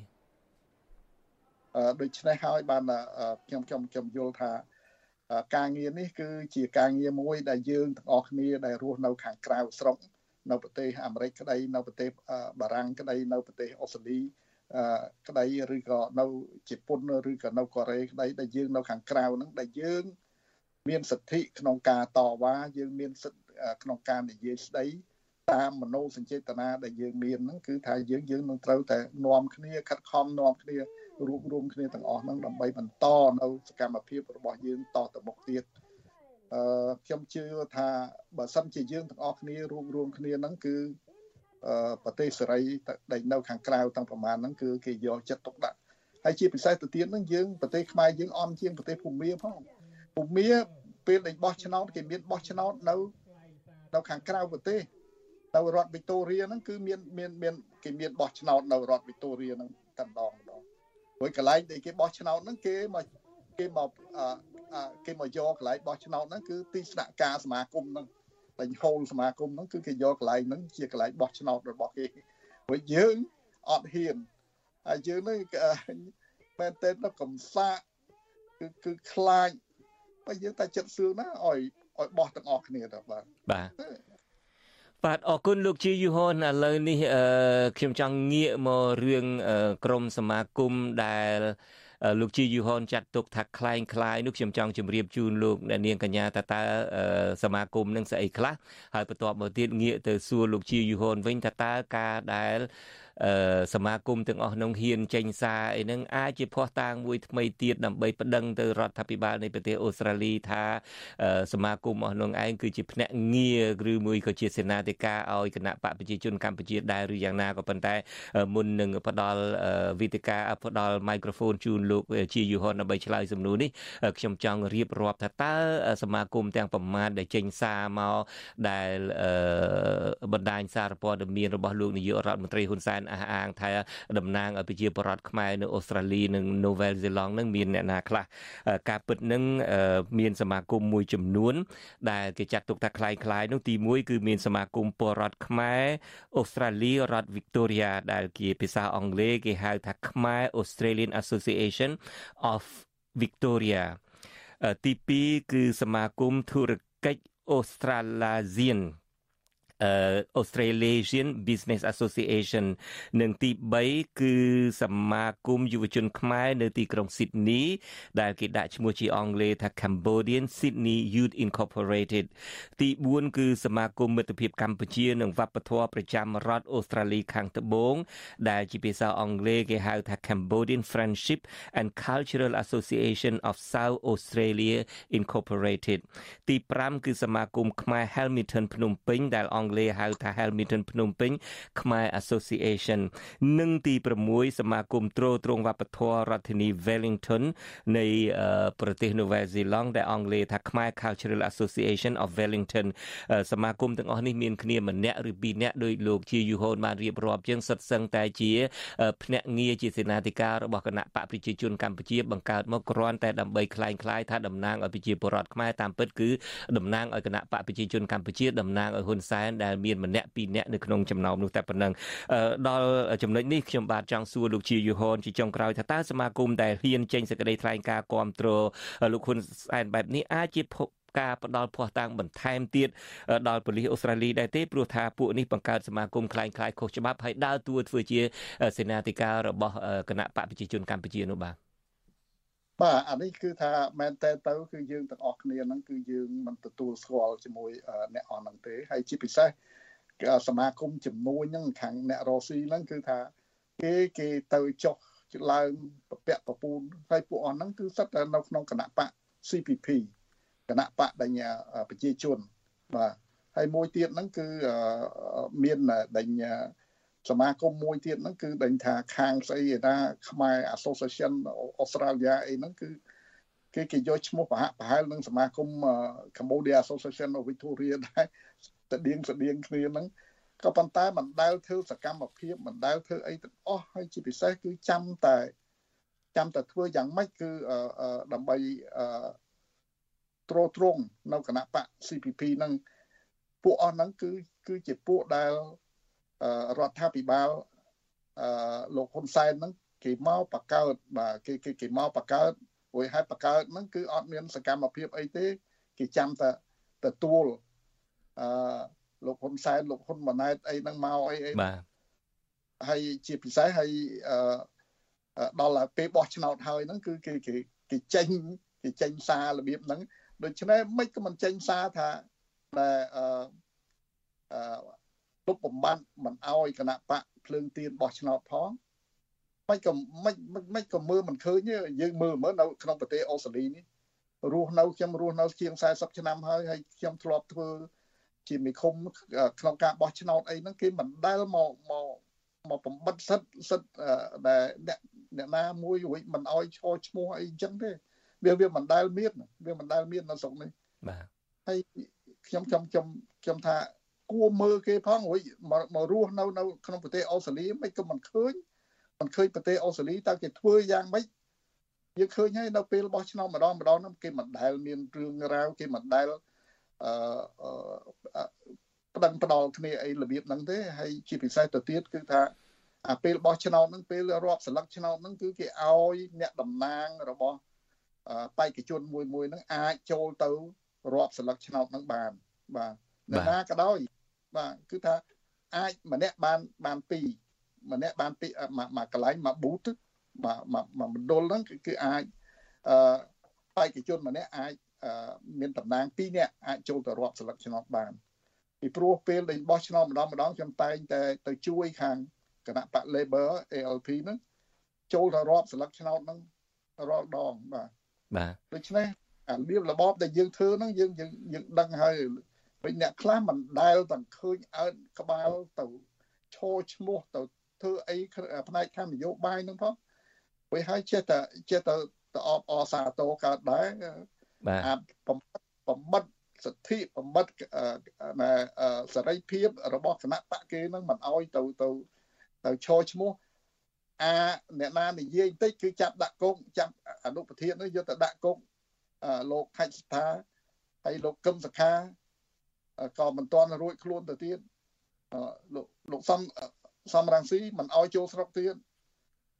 អឺដូច្នេះហើយបានខ្ញុំខ្ញុំខ្ញុំយល់ថាការងារនេះគឺជាការងារមួយដែលយើងទាំងអស់គ្នាដែលរស់នៅខាងក្រៅស្រុក នៅប្រទេសអាមេរិកក្តីនៅប្រទេសបារាំងក្តីនៅប្រទេសអូស្ត្រាលីក្តីឬក៏នៅជប៉ុនឬក៏នៅកូរ៉េក្តីដែលយើងនៅខាងក្រៅហ្នឹងដែលយើង មានសិទ្ធិក្នុងការតវ៉ាយើងមានសិទ្ធិក្នុងការនិយាយស្ដីតាមមនោសញ្ចេតនាដែលយើងមានហ្នឹងគឺថាយើងយើងនឹងត្រូវតែនាំគ្នាខិតខំនាំគ្នារួបរวมគ្នាទាំងអស់ហ្នឹងដើម្បីបន្តនៅសកម្មភាពរបស់យើងតទៅមុខទៀត អឺខ្ញុំជឿថាបើសិនជាយើងទាំងអស់គ្នារួបរวมគ្នាហ្នឹងគឺអឺប្រទេសសេរីដែលនៅខាងក្រៅទាំងប្រមាណហ្នឹងគឺគេយកចិត្តទុកដាក់ហើយជាពិសេសទៅទៀតហ្នឹងយើងប្រទេសខ្មែរយើងអន់ជាងប្រទេសភូមាផងភូមាពេលដែលបោះឆ្នោតគេមានបោះឆ្នោតនៅនៅខាងក្រៅប្រទេសនៅរដ្ឋវីតូរីហ្នឹងគឺមានមានមានគេមានបោះឆ្នោតនៅរដ្ឋវីតូរីហ្នឹងតែម្ដងម្ដងព្រោះកន្លែងដែលគេបោះឆ្នោតហ្នឹងគេមកគេមក គេមកយកកន្លែងបោះឆ្នោតហ្នឹងគឺទីស្នាក់ការសមាគមហ្នឹងតែហូលសមាគមហ្នឹងគឺគេយកកន្លែងហ្នឹងជាកន្លែងបោះឆ្នោតរបស់គេព្រោះយើងអត់ហ៊ានហើយយើងនេះមែនតើទៅកំសាកគឺគឺខ្លាចបើយើងតែចិត្តសឿងណាឲ្យឲ្យបោះទាំងអស់គ្នាទៅបាទបាទបាទអរគុណលោកជាយូហនឥឡូវនេះខ្ញុំចង់ងាកមករឿងក្រមសមាគមដែល លោកជាយូហនចាត់ទុកថាคล้ายคล้ายនោះខ្ញុំចង់ជម្រាបជូនលោកអ្នកនាងកញ្ញាតើតើសមាគមនឹងស្អីខ្លះហើយបន្ទាប់មកទៀតងាកទៅសួរលោកជាយូហនវិញថាតើការដែល សមាគមទាំងអស់នោះហ៊ានចេញសារអីហ្នឹងអាចជាភ័ស្តុតាងមួយថ្មីទៀតដើម្បីប្តឹងទៅរដ្ឋាភិបាលនៃប្រទេសអូស្ត្រាលីថាសមាគមអស់នោះឯងគឺជាភ្នាក់ងារឬមួយក៏ជាសេនាធិការឲ្យគណៈបកប្រជាជនកម្ពុជាដែរឬយ៉ាងណាក៏ប៉ុន្តែមុននឹងផ្ដល់វិទ្យការផ្ដល់ microphone ជូនលោកជាយូហនដើម្បីឆ្លើយសំណួរនេះខ្ញុំចង់រៀបរាប់ថាតើសមាគមទាំងប្រមាណដែលចេញសារមកដែលបណ្ដាញសារព័ត៌មានរបស់លោកនាយករដ្ឋមន្ត្រីហ៊ុនសែនអះអាងថាតំណាងឲ្យប្រជាពលរដ្ឋខ្មែរនៅអូស្ត្រាលីនិងនូវែលសេឡង់នឹងមានអ្នកណាខ្លះការពិតនឹងមានសមាគមមួយចំនួន ដែលគេចាត់ទុកថាคล้ายคล้ายនោះទី1គឺមានសមាគមពលរដ្ឋខ្មែរអូស្ត្រាលីរដ្ឋ Victoria ដែលជាភាសាអង់គ្លេសគេហៅថាខ្មែរ Australian Association of Victoria ទី2គឺសមាគមធុរកិច្ច Australasian Australasian Business Association និងទី3គឺសមាគមយុវជនខ្មែរនៅទីក្រុង Sydney ដែលគេដាក់ឈ្មោះជាអង់គ្លេសថា Cambodian Sydney Youth Incorporated ទី4គឺសមាគមមិត្តភាពកម្ពុជានិងវប្បធម៌ប្រចាំរដ្ឋអូស្ត្រាលីខាងត្បូងដែលជាភាសាអង់គ្លេសគេហៅថា Cambodian Friendship and Cultural Association of South Australia Incorporated ទី5គឺសមាគមខ្មែរ Hamilton ភ្នំពេញដែលអង់គ្លេសហៅថា Hamilton ភ្នំពេញខ្មែរ Association និងទី6សមាគមទ្រទ្រង់វប្បធម៌រដ្ឋធានី Wellington នៃប្រទេសនូវែលសេឡង់ដែលអង់គ្លេសថាខ្មែរ Cultural Association of Wellington សមាគមទាំងអស់នេះមានគ្នាម្នាក់ឬពីរនាក់ដោយលោកជាយូហូនបានរៀបរាប់ជាងសិតសឹងតែជាភ្នាក់ងារជាសេនាធិការរបស់គណៈបកប្រជាជនកម្ពុជាបង្កើតមកគ្រាន់តែដើម្បីคล้ายคล้ายថាតំណាងឲ្យប្រជាពលរដ្ឋខ្មែរតាមពិតគឺតំណាងឲ្យគណៈបកប្រជាជនកម្ពុជាតំណាងឲ្យហ៊ុនសែន ដែលមានម្នាក់ពីរនាក់នៅក្នុងចំណោមនោះតែប៉ុណ្ណឹងដល់ចំណុចនេះខ្ញុំបាទចង់សួរលោកជាយូហនជាចុងក្រោយថាតើសមាគមដែលហ៊ានចេញសេចក្តីថ្លែងការណ៍គ្រប់គ្រងលោកហ៊ុនសែនបែបនេះអាចជាការផ្ដល់ភ័ស្តុតាងបន្ថែមទៀតដល់ប៉ូលីសអូស្ត្រាលីដែរទេព្រោះថាពួកនេះបង្កើតសមាគមคล้ายៗខុសច្បាប់ហើយដើរតួធ្វើជាសេនាធិការរបស់គណៈបកប្រជាជនកម្ពុជានោះបាទ បាទអានេះគឺថាមែនតើទៅគឺយើងទាំងអស់គ្នាហ្នឹងគឺយើងមិនទទួលស្គាល់ជាមួយអ្នកអស់ហ្នឹងទេហើយជាពិសេសសមាគមជំនួយហ្នឹងខាងអ្នករស៊ីហ្នឹងគឺថាគេគេទៅចុះឡើងប្រពាក់ប្រពូនហើយពួកអស់ហ្នឹងគឺសិតតែនៅក្នុងគណៈបក CPP គណៈបកដញ្ញាប្រជាជនបាទហើយមួយទៀតហ្នឹងគឺមានដញ្ញា សមាគមមួយទៀតហ្នឹងគឺដេញថាខាងស្អីឯណាខ្មែរ Association Australia អីហ្នឹងគឺគេគេយកឈ្មោះប្រហាក់ប្រហែលនឹងសមាគម Cambodia Association of Victoria ដែរស្តៀងស្តៀងគ្នាហ្នឹងក៏ប៉ុន្តែមិនដែលធ្វើសកម្មភាពមិនដែលធ្វើអីទាំងអស់ហើយជាពិសេសគឺចាំតែចាំតែធ្វើយ៉ាងម៉េចគឺដើម្បីទ្រទ្រង់នៅគណៈបក CPP ហ្នឹងពួកអស់ហ្នឹងគឺគឺជាពួកដែល រដ្ឋាភិបាលអឺលោកហ៊ុនសែនហ្នឹងគេមកបកកើតបាទគេគេគេមកបកកើតព្រោះហេតុបកកើតហ្នឹងគឺអត់មានសកម្មភាពអីទេ គេចាំតែទទួលអឺលោកហ៊ុនសែនលោកហ៊ុនម៉ាណែតអីហ្នឹងមកអីអីបាទហើយជាពិសេសហើយអឺដល់ពេលបោះឆ្នោតហើយហ្នឹងគឺគេគេគេចេញគេចេញសាររបៀបហ្នឹងដូច្នេះមិនក៏មិនចេញសារថាតែអឺអឺ លុបបំបត្តិមិនអោយគណៈបកភ្លើងទៀនបោះឆ្នោតផងមិនក៏មិនមិនក៏មើលមិនឃើញទេយើងមើលមើលនៅក្នុងប្រទេសអូស្ត្រាលីនេះរស់នៅខ្ញុំរស់នៅជាង40ឆ្នាំហើយហើយខ្ញុំធ្លាប់ធ្វើជាមេឃុំក្នុងការបោះឆ្នោតអីហ្នឹងគេមិនដែលមកមកមកបំបត្តិសិទ្ធសិទ្ធដែលអ្នកអ្នកណាមួយរួចមិនអោយឈរឈ្មោះអីអញ្ចឹងទេវាវាមិនដែលមានវាមិនដែលមាននៅស្រុកនេះបាទហើយខ្ញុំខ្ញុំខ្ញុំខ្ញុំថា គួរមើលគេផងរួចមករស់នៅនៅក្នុងប្រទេសអូស្ត្រាលីមិនក៏មិនឃើញមិនឃើញប្រទេសអូស្ត្រាលីតើគេធ្វើយ៉ាងម៉េចយើងឃើញហើយនៅពេលបោះឆ្នោតម្ដងម្ដងហ្នឹងគេមិនដែលមានរឿងរ៉ាវគេមិនដែលអឺប្តឹងផ្ដាល់គ្នាអីរបៀបហ្នឹងទេហើយជាពិសេសទៅទៀតគឺថាអាពេលបោះឆ្នោតហ្នឹងពេលរាប់ស្លឹកឆ្នោតហ្នឹងគឺគេឲ្យអ្នកតំណាងរបស់បេក្ខជនមួយមួយហ្នឹងអាចចូលទៅរាប់ស្លឹកឆ្នោតហ្នឹងបានបាទអ្នកណាក៏ដោយ បាទគឺថាអាចម្នាក់បានបាន2ម្នាក់បានពីមួយកន្លែងមួយប៊ូតមួយមួយមណ្ឌលហ្នឹងគឺអាចអឺបេក្ខជនម្នាក់អាចមានតំណាង2នាក់អាចចូលទៅរាប់ស្លឹកឆ្នោតបានពីព្រោះពេលដែលបោះឆ្នោតម្ដងម្ដងខ្ញុំតែងតែទៅជួយខាងគណៈបក Labor ALP ហ្នឹងចូលទៅរាប់ស្លឹកឆ្នោតហ្នឹងរាល់ដងបាទបាទដូច្នេះអាលៀបរបបដែលយើងធ្វើហ្នឹងយើងយើងយើងដឹងហើយ វិញអ្នកខ្លះមិនដែលទាំងឃើញអើតក្បាលទៅឈរឈ្មោះទៅធ្វើអីផ្នែកខាងនយោបាយហ្នឹងផងពេលហើយចេះតែចេះតែតអបអសាទរកើតដែរបាទអាបំបំបត្តិសិទ្ធិបំបត្តិសេរីភាពរបស់គណៈបកគេនឹងមិនអោយទៅទៅទៅឈរឈ្មោះអាអ្នកណានិយាយបន្តិចគឺចាប់ដាក់គុកចាប់អនុប្រធាននោះយកទៅដាក់គុកលោកខេត្តស្ថាហើយលោកកឹមសខា ក៏មិនទាន់រួចខ្លួនទៅទៀតលោកលោកសំសំរងស៊ីមិនអោយចូលស្រុកទៀត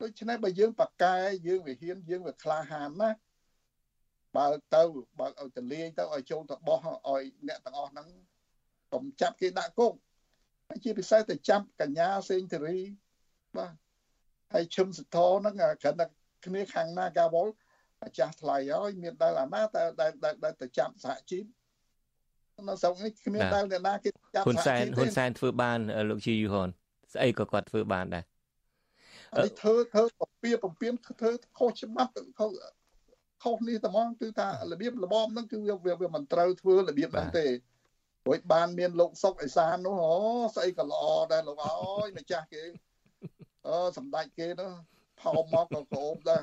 ដូច្នេះបើយើងបកកែយើងវិហានយើងវាក្លាហានណាបើទៅបើឲ្យតលាយទៅឲ្យចូលទៅបោះឲ្យអ្នកទាំងអស់ហ្នឹងកុំចាប់គេដាក់គុកហើយជាពិសេសទៅចាប់កញ្ញាសេងធារីបាទហើយឈឹមសធហ្នឹងគ្រាន់តែគ្នាខាងណាកាវលអាចាស់ថ្លៃហើយមានដែលអាណាតែដែលទៅចាប់សហជីព នៅស្រុកនេះគ្មានដែលអ្នកណាគេចាប់ហ៊ុនសែនហ៊ុនសែនធ្វើបានលោកជាយូហនស្អីក៏គាត់ធ្វើបានដែរអីធ្វើធ្វើពពៀពពៀនធ្វើខុសច្បាប់ខុសខុសនេះតែហ្មងគឺថារបៀបរបបហ្នឹងគឺវាវាមិនត្រូវធ្វើរបៀបហ្នឹងទេរួចបានមានលោកសុកអេសាននោះអូស្អីក៏ល្អដែរលោកអើយម្ចាស់គេអឺសម្ដេចគេនោះផោមកក៏ក្អូបដែរ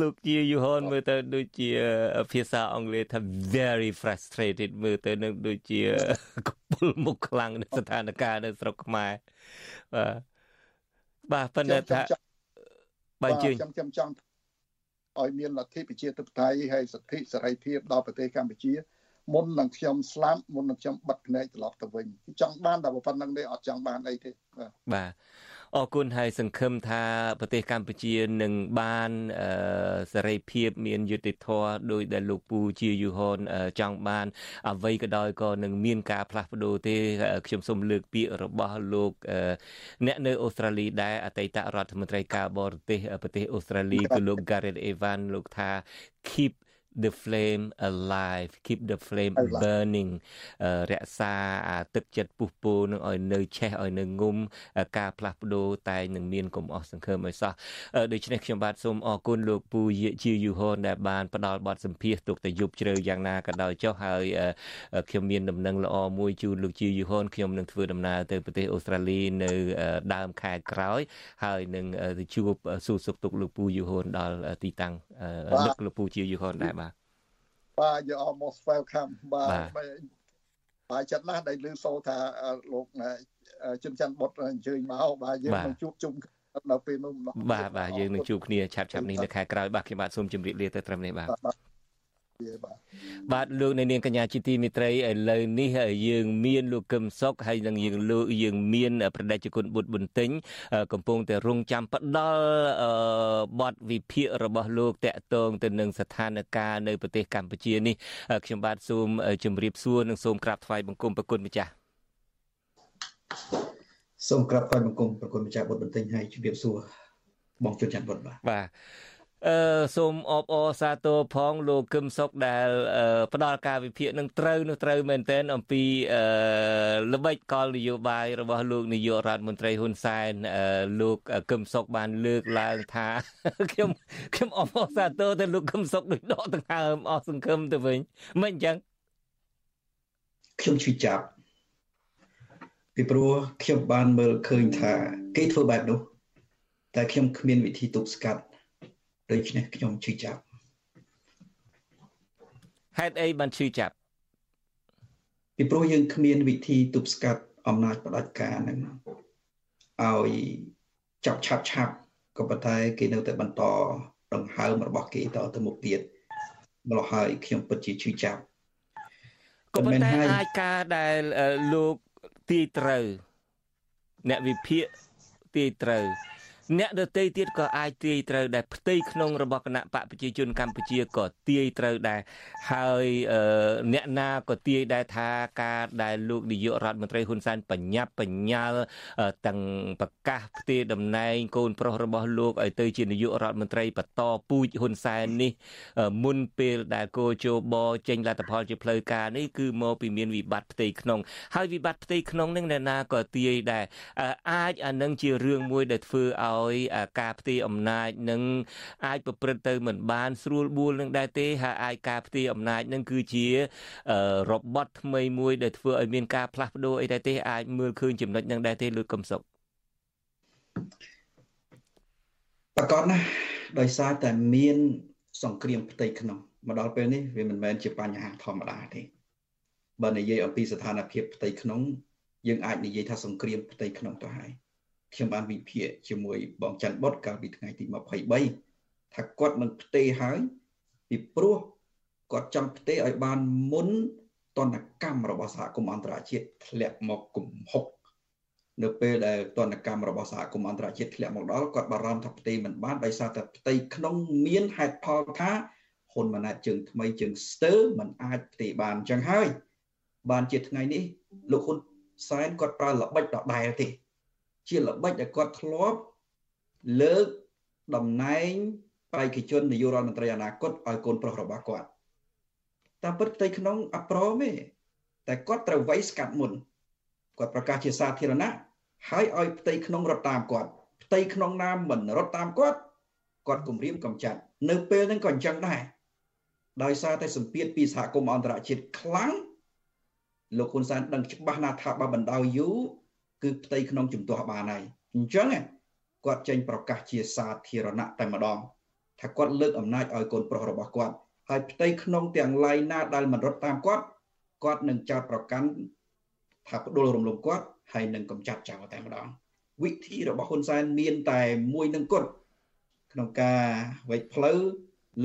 លោកជាយូហនមើលទៅដូចជាភាសាអង់គ្លេសថា very frustrated មើលទៅនឹងដូចជាកពុលមុខខ្លាំងនៃស្ថានភាពនៅស្រុកខ្មែរបាទបាទប៉ុន្តែថាបាទជឿខ្ញុំខ្ញុំចង់ឲ្យមានលទ្ធិប្រជាធិបតេយ្យហើយសិទ្ធិសេរីភាពដល់ប្រទេសកម្ពុជាមុននឹងខ្ញុំស្លាប់មុននឹងខ្ញុំបិទភ្នែកត្រឡប់ទៅវិញចង់បានតែប៉ុណ្្នឹងទេអត់ចង់បានអីទេបាទបាទ អរគុណហើយសង្ឃឹមថាប្រទេសកម្ពុជានឹងបានសេរីភាពមានយុត្តិធម៌ដោយដែលលោកពូជាយូហនចង់បាន អ្វីក៏ដោយក៏នឹងមានការផ្លាស់ប្ដូរទេខ្ញុំសូមលើកពាក្យរបស់លោកអ្នកនៅអូស្ត្រាលីដែរអតីតរដ្ឋមន្ត្រីការបរទេសប្រទេសអូស្ត្រាលីគឺលោក Gareth Evans លោកថា keep the flame alive keep the flame burning រក្សាអាទឹកចិត្តពុះពោនឹងឲ្យនៅឆេះឲ្យនៅងុំការផ្លាស់ប្ដូរតែនឹងមានកុំអស់សង្ឃឹមឲ្យសោះដូច្នេះខ្ញុំបាទសូមអរគុណលោកពូជាយូហនដែលបានផ្ដល់បទសម្ភាសទុកតែយប់ជ្រៅយ៉ាងណាក៏ដោយចុះហើយខ្ញុំមានដំណឹងល្អមួយជូនលោកជាយូហនខ្ញុំនឹងធ្វើដំណើរទៅប្រទេសអូស្ត្រាលីនៅដើមខែក្រោយ ហើយនឹងទៅជួបសួរសុខទុក្ខលោកពូយូហនដល់ទីតាំងនឹកលោកពូជាយូហនដែរ បាទបាទ you almost welcome បាទបាទចិត្តណាស់ដែលឮសូថាលោកជិនច័ន្ទបុតអញ្ជើញមកបាទយើងនឹងជួបជុំនៅពេលនោះបាទបាទយើងនឹងជួបគ្នាឆាប់ឆាប់នេះនៅខែក្រោយបាទខ្ញុំបាទសូមជម្រាបលាទៅត្រឹមនេះបាទ បាទលោកនៅនាងកញ្ញាជាទីមិត្តរីឥឡូវនេះយើងមានលោកកឹមសុខហើយនឹងយើងលោកយើងមានប្រដេជគុណបុត្របន្ទិញកំពុងតែរងចាំផ្ដល់បទវិភាគរបស់លោកតកតងទៅនឹងស្ថានភាពនៅប្រទេសកម្ពុជានេះខ្ញុំបាទសូមជម្រាបសួរនិងសូមក្រាបថ្វាយបង្គំប្រគុណម្ចាស់សូមក្រាបថ្វាយបង្គំប្រគុណម្ចាស់បុត្របន្ទិញហើយជម្រាបសួរបងជុនច័ន្ទបុត្របាទបាទ អឺសូមអបអរសាទរផងលោកគឹមសុកដែលផ្ដល់ការវិភាគនឹងត្រូវនោះត្រូវមែនទែនអំពីអឺល្បិចកលនយោបាយរបស់លោកនាយករដ្ឋមន្ត្រីហ៊ុនសែនលោកគឹមសុកបានលើកឡើងថាខ្ញុំខ្ញុំអបអរសាទរទៅលោកគឹមសុកដូចដកដង្ហើមអស់សង្ឃឹមទៅវិញមិនអញ្ចឹងខ្ញុំឈឺចាប់ពីព្រោះខ្ញុំបានមើលឃើញថា គេធ្វើបែបនោះតែខ្ញុំគ្មានវិធីទប់ស្កាត់ ដូច្នេះខ្ញុំឈឺចាប់ហេតុអីបានឈឺចាប់ពីព្រោះយើងគ្មានវិធីទប់ស្កាត់អំណាចផ្ដាច់ការហ្នឹងឲ្យចាប់ឆាប់ឆាប់ក៏ប៉ុន្តែគេនៅតែបន្តដង្ហើមរបស់គេតទៅមុខទៀតម្ល៉េះហើយខ្ញុំពិតជាឈឺចាប់ក៏ប៉ុន្តែអាចការដែលលោកទាយត្រូវអ្នកវិភាគទាយត្រូវ អ្នកដទៃទៀតក៏អាចទាយត្រូវដែរផ្ទៃក្នុងរបស់គណៈបកប្រជាជនកម្ពុជាក៏ទាយត្រូវដែរហើយអ្នកណាក៏ទាយដែរថាការដែលលោកនាយករដ្ឋមន្ត្រីហ៊ុនសែនបញ្ញាប់បញ្ញាល់ទាំងប្រកាសផ្ទេរតំណែងកូនប្រុសរបស់លោកឲ្យទៅជានាយករដ្ឋមន្ត្រីបន្តពូជហ៊ុនសែននេះ មុនពេលដែលគោជបចេញលទ្ធផលជាផ្លូវការនេះគឺមកពីមានវិបត្តិផ្ទៃក្នុង ហើយវិបត្តិផ្ទៃក្នុងនឹងអ្នកណាក៏ទាយដែរអាចអានឹងជារឿងមួយដែលធ្វើឲ្យឲ្យការផ្ទេរអំណាចនឹងអាចប្រព្រឹត្តទៅមិនបានស្រួលបួលនឹងដែរទេហើយអាចការផ្ទេរអំណាចនឹងគឺជារបត់ថ្មីមួយដែលធ្វើឲ្យមានការផ្លាស់ប្ដូរអីដែរទេអាចមើលឃើញចំណុចនឹងដែរទេលោកកំសុកប្រកបណាស់ដោយសារតែមាន សង្គ្រាមផ្ទៃក្នុងមកដល់ពេលនេះវាមិនមែនជាបញ្ហាធម្មតាទេបើនិយាយអំពីស្ថានភាពផ្ទៃក្នុងយើងអាចនិយាយថាសង្គ្រាមផ្ទៃក្នុងទៅហើយ ខ្ញុំបានវិភាគជាមួយបងច័ន្ទបុតកាលពីថ្ងៃទី23ថាគាត់នឹងផ្ទេរហើយពីព្រោះគាត់ចង់ផ្ទេរឲ្យបានមុនតនកម្មរបស់សហគមន៍អន្តរជាតិធ្លាក់មកគំហុកនៅពេលដែលតនកម្មរបស់សហគមន៍អន្តរជាតិធ្លាក់មកដល់គាត់បារម្ភថាផ្ទៃមិនបានដោយសារតែផ្ទៃក្នុងមានហេតុផលថាហ៊ុនម៉ាណែតជើងថ្មីជើងស្ទើមិនអាចផ្ទៃបានអញ្ចឹងហើយបានជាថ្ងៃនេះលោកហ៊ុនសែនគាត់ប្រើល្បិចដដែលទេ ជាល្បិចដែលគាត់ធ្លាប់លើកតំណែងបេក្ខជននាយករដ្ឋមន្ត្រីអនាគតឲ្យកូនប្រុសរបស់គាត់តាមពិតផ្ទៃក្នុងអប្រមទេតែគាត់ត្រូវវាយស្កាត់មុនគាត់ប្រកាសជាសាធារណៈហើយឲ្យផ្ទៃក្នុងរត់តាមគាត់ផ្ទៃក្នុងណាមិនរត់តាមគាត់គាត់គម្រាមកំចាត់នៅពេលហ្នឹងក៏អញ្ចឹងដែរដោយសារតែសម្ពាធពីសហគមន៍អន្តរជាតិខ្លាំងលោកហ៊ុនសែនដឹងច្បាស់ណាស់ថាបើបណ្ដោយយូរ គឺផ្ទៃក្នុងជំទាស់បានហើយអញ្ចឹងគាត់ចេញប្រកាសជាសាធារណៈតែម្ដងថាគាត់លើកអំណាចឲ្យកូនប្រុសរបស់គាត់ហើយផ្ទៃក្នុងទាំងឡាយណាដែលមិនរត់តាមគាត់គាត់នឹងចោទប្រកាន់ថាផ្ដួលរំលំគាត់ហើយនឹងកំចាត់ចោលតែម្ដងវិធីរបស់ហ៊ុនសែនមានតែមួយនឹងគត់ក្នុងការវេចផ្លូវ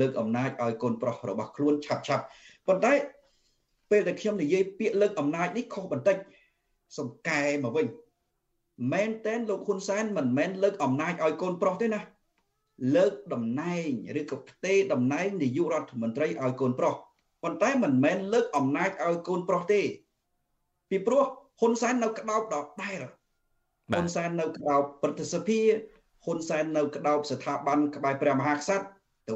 លើកអំណាចឲ្យកូនប្រុសរបស់ខ្លួនឆាប់ឆាប់ប៉ុន្តែពេលដែលខ្ញុំនិយាយពាក្យលើកអំណាចនេះខុសបន្តិចសំកែមកវិញ មែនតែនលោកហ៊ុនសែនមិនមែនលើកអំណាចឲ្យកូនប្រុសទេណាលើកតំណែងឬក៏ផ្ទេរតំណែងនាយករដ្ឋមន្ត្រីឲ្យកូនប្រុសប៉ុន្តែមិនមែនលើកអំណាចឲ្យកូនប្រុសទេ ពីព្រោះហ៊ុនសែននៅក្តោបដដែលហ៊ុនសែននៅក្តោបប្រតិសភាហ៊ុនសែននៅក្តោបស្ថាប័នក្បែរព្រះមហាក្សត្រទៅ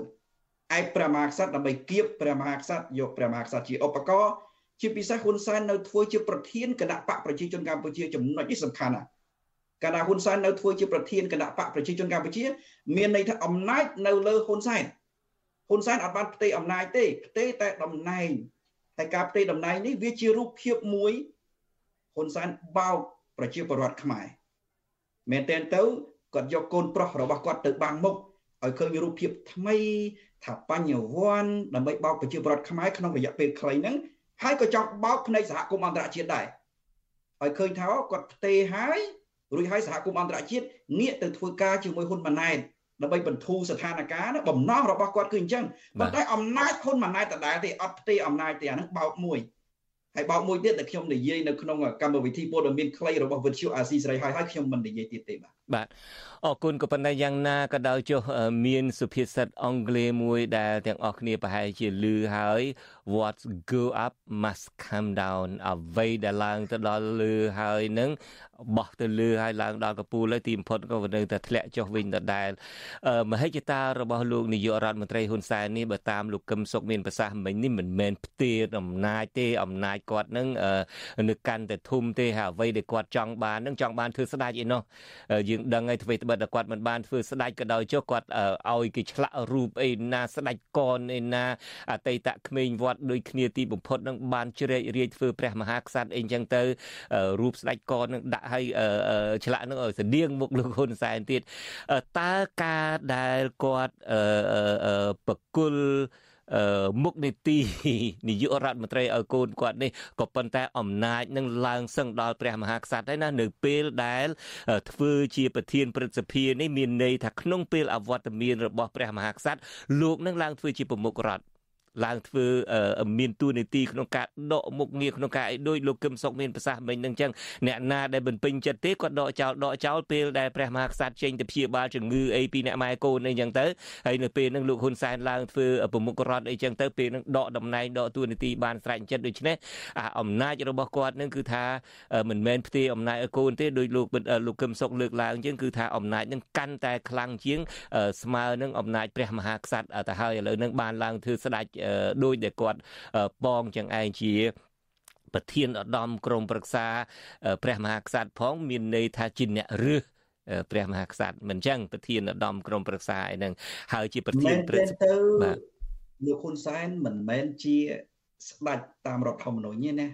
ឯព្រះមហាក្សត្រដើម្បីគៀបព្រះមហាក្សត្រយកព្រះមហាក្សត្រជាឧបករណ៍ជាពិសេសហ៊ុនសែននៅធ្វើជាប្រធានគណៈបកប្រជាជនកម្ពុជាចំណុចនេះសំខាន់ណាស់ កាលណាហ៊ុនសែននៅធ្វើជាប្រធានគណៈបកប្រជាជនកម្ពុជា មានន័យថាអំណាចនៅលើហ៊ុនសែនហ៊ុនសែនអត់បានផ្ទេរអំណាចទេផ្ទេរតែតំណែងហើយការផ្ទេរតំណែងនេះវាជារូបភាពមួយហ៊ុនសែនបោកប្រជាពលរដ្ឋខ្មែរមែនទែនទៅគាត់យកកូនប្រុសរបស់គាត់ទៅបាំងមុខឲ្យឃើញរូបភាពថ្មីថាបញ្ញវន្តដើម្បីបោកប្រជាពលរដ្ឋខ្មែរក្នុងរយៈពេលខ្លីហ្នឹងហើយក៏ចង់បោកភ្នែកសហគមន៍អន្តរជាតិដែរឲ្យឃើញថាគាត់ផ្ទេរហើយ រួចហើយសហគមន៍អន្តរជាតិងាកទៅធ្វើការជាមួយហ៊ុនម៉ាណែតដើម្បីបន្ធូរស្ថានភាពណាបំណងរបស់គាត់គឺអញ្ចឹងប៉ុន្តែអំណាចហ៊ុនម៉ាណែតដដែលទេអត់ផ្ទេរអំណាចទេអានឹងបោកមួយហើយបោកមួយទៀតដែលខ្ញុំនិយាយនៅក្នុងកម្មវិធីព័ត៌មានខ្លីរបស់វិទ្យុអាស៊ីសេរីហើយហើយខ្ញុំមិននិយាយទៀតទេបាទ បាទអរគុណក៏ប៉ុន្តែយ៉ាងណាក៏ដោយចុះមានសុភាសិតអង់គ្លេសមួយដែលទាំងអស់គ្នាប្រហែលជាឮហើយ what go up must come down អ្វីដែលឡើងទៅដល់លើហើយនឹងបោះទៅលើហើយឡើងដល់កពូលហើយទីបំផុតក៏នៅតែធ្លាក់ចុះវិញដដែលមហិច្ឆតារបស់លោកនាយករដ្ឋមន្ត្រីហ៊ុនសែននេះបើតាមលោកកឹមសុខមានប្រសាសន៍មិញនេះមិនមែនផ្ទេរអំណាចទេអំណាចគាត់នឹងនៅកាន់តែធំទេហើយអ្វីដែលគាត់ចង់បាននឹងចង់បានធ្វើស្ដេចឯណោះយើងដឹងហើយអ្វីត្បិតតែគាត់មិនបានធ្វើស្ដេចក៏ដោយចុះគាត់ឲ្យគេឆ្លាក់រូបអីណាស្ដេចកនអីណាអតីតក្មេងវត្តដូចគ្នាទីបំផុតនឹងបានជ្រែករាជធ្វើព្រះមហាក្សត្រអីចឹងទៅរូបស្ដេចកននឹងដាក់ឲ្យឆ្លាក់នឹងឲ្យស្តៀងមុខលោកហ៊ុនសែនទៀតតើការដែលគាត់បកុល មុខនីតិនាយករដ្ឋមន្ត្រីឲ្យកូនគាត់នេះក៏ប៉ុន្តែអំណាចនឹងឡើងសឹងដល់ព្រះមហាក្សត្រហើយណានៅពេលដែល ធ្វើជាប្រធានព្រឹទ្ធសភានេះមានន័យថាក្នុងពេលអវត្តមានរបស់ព្រះមហាក្សត្រលោកនឹងឡើងធ្វើជាប្រមុខរដ្ឋ ឡើងធ្វើមានទួនាទីក្នុងការដកមុខងារក្នុងការឲ្យដូចលោកកឹមសុខមានប្រសាសន៍មិញនឹងចឹងអ្នកណាដែលមិនពេញចិត្តទេគាត់ដកចោលដកចោលពេលដែលព្រះមហាក្សត្រចេញទៅព្យាបាលជំងឺអីពីអ្នកម៉ែកូនអីចឹងទៅហើយនៅពេលហ្នឹងលោកហ៊ុនសែនឡើងធ្វើប្រមុខរដ្ឋអីចឹងទៅពេលហ្នឹងដកតំណែងដកទួនាទីបានស្រេចចិត្តដូច្នេះអាអំណាចរបស់គាត់នឹងគឺថាមិនមែនផ្ទេរអំណាចឲ្យកូនទេដោយលោកលោកកឹមសុខលើកឡើងចឹងគឺថាអំណាចនឹងកាន់តែខ្លាំងជាងស្មើនឹងអំណាចព្រះមហាក្សត្រទៅហើយឥឡូវហ្នឹងបានឡើងធ្វើស្ដេចដោយដែលគាត់បងចឹងឯងជាប្រធានឧត្តមក្រមប្រឹក្សាព្រះមហាក្សត្រផងមានន័យថាជាអ្នករឹសព្រះមហាក្សត្រមិនចឹងប្រធានឧត្តមក្រមប្រឹក្សាឯហ្នឹងហើយជាប្រធានព្រឹទ្ធបាទលោកហ៊ុនសែនមិនមែនជាស្ដេចតាមរដ្ឋធម្មនុញ្ញទេណា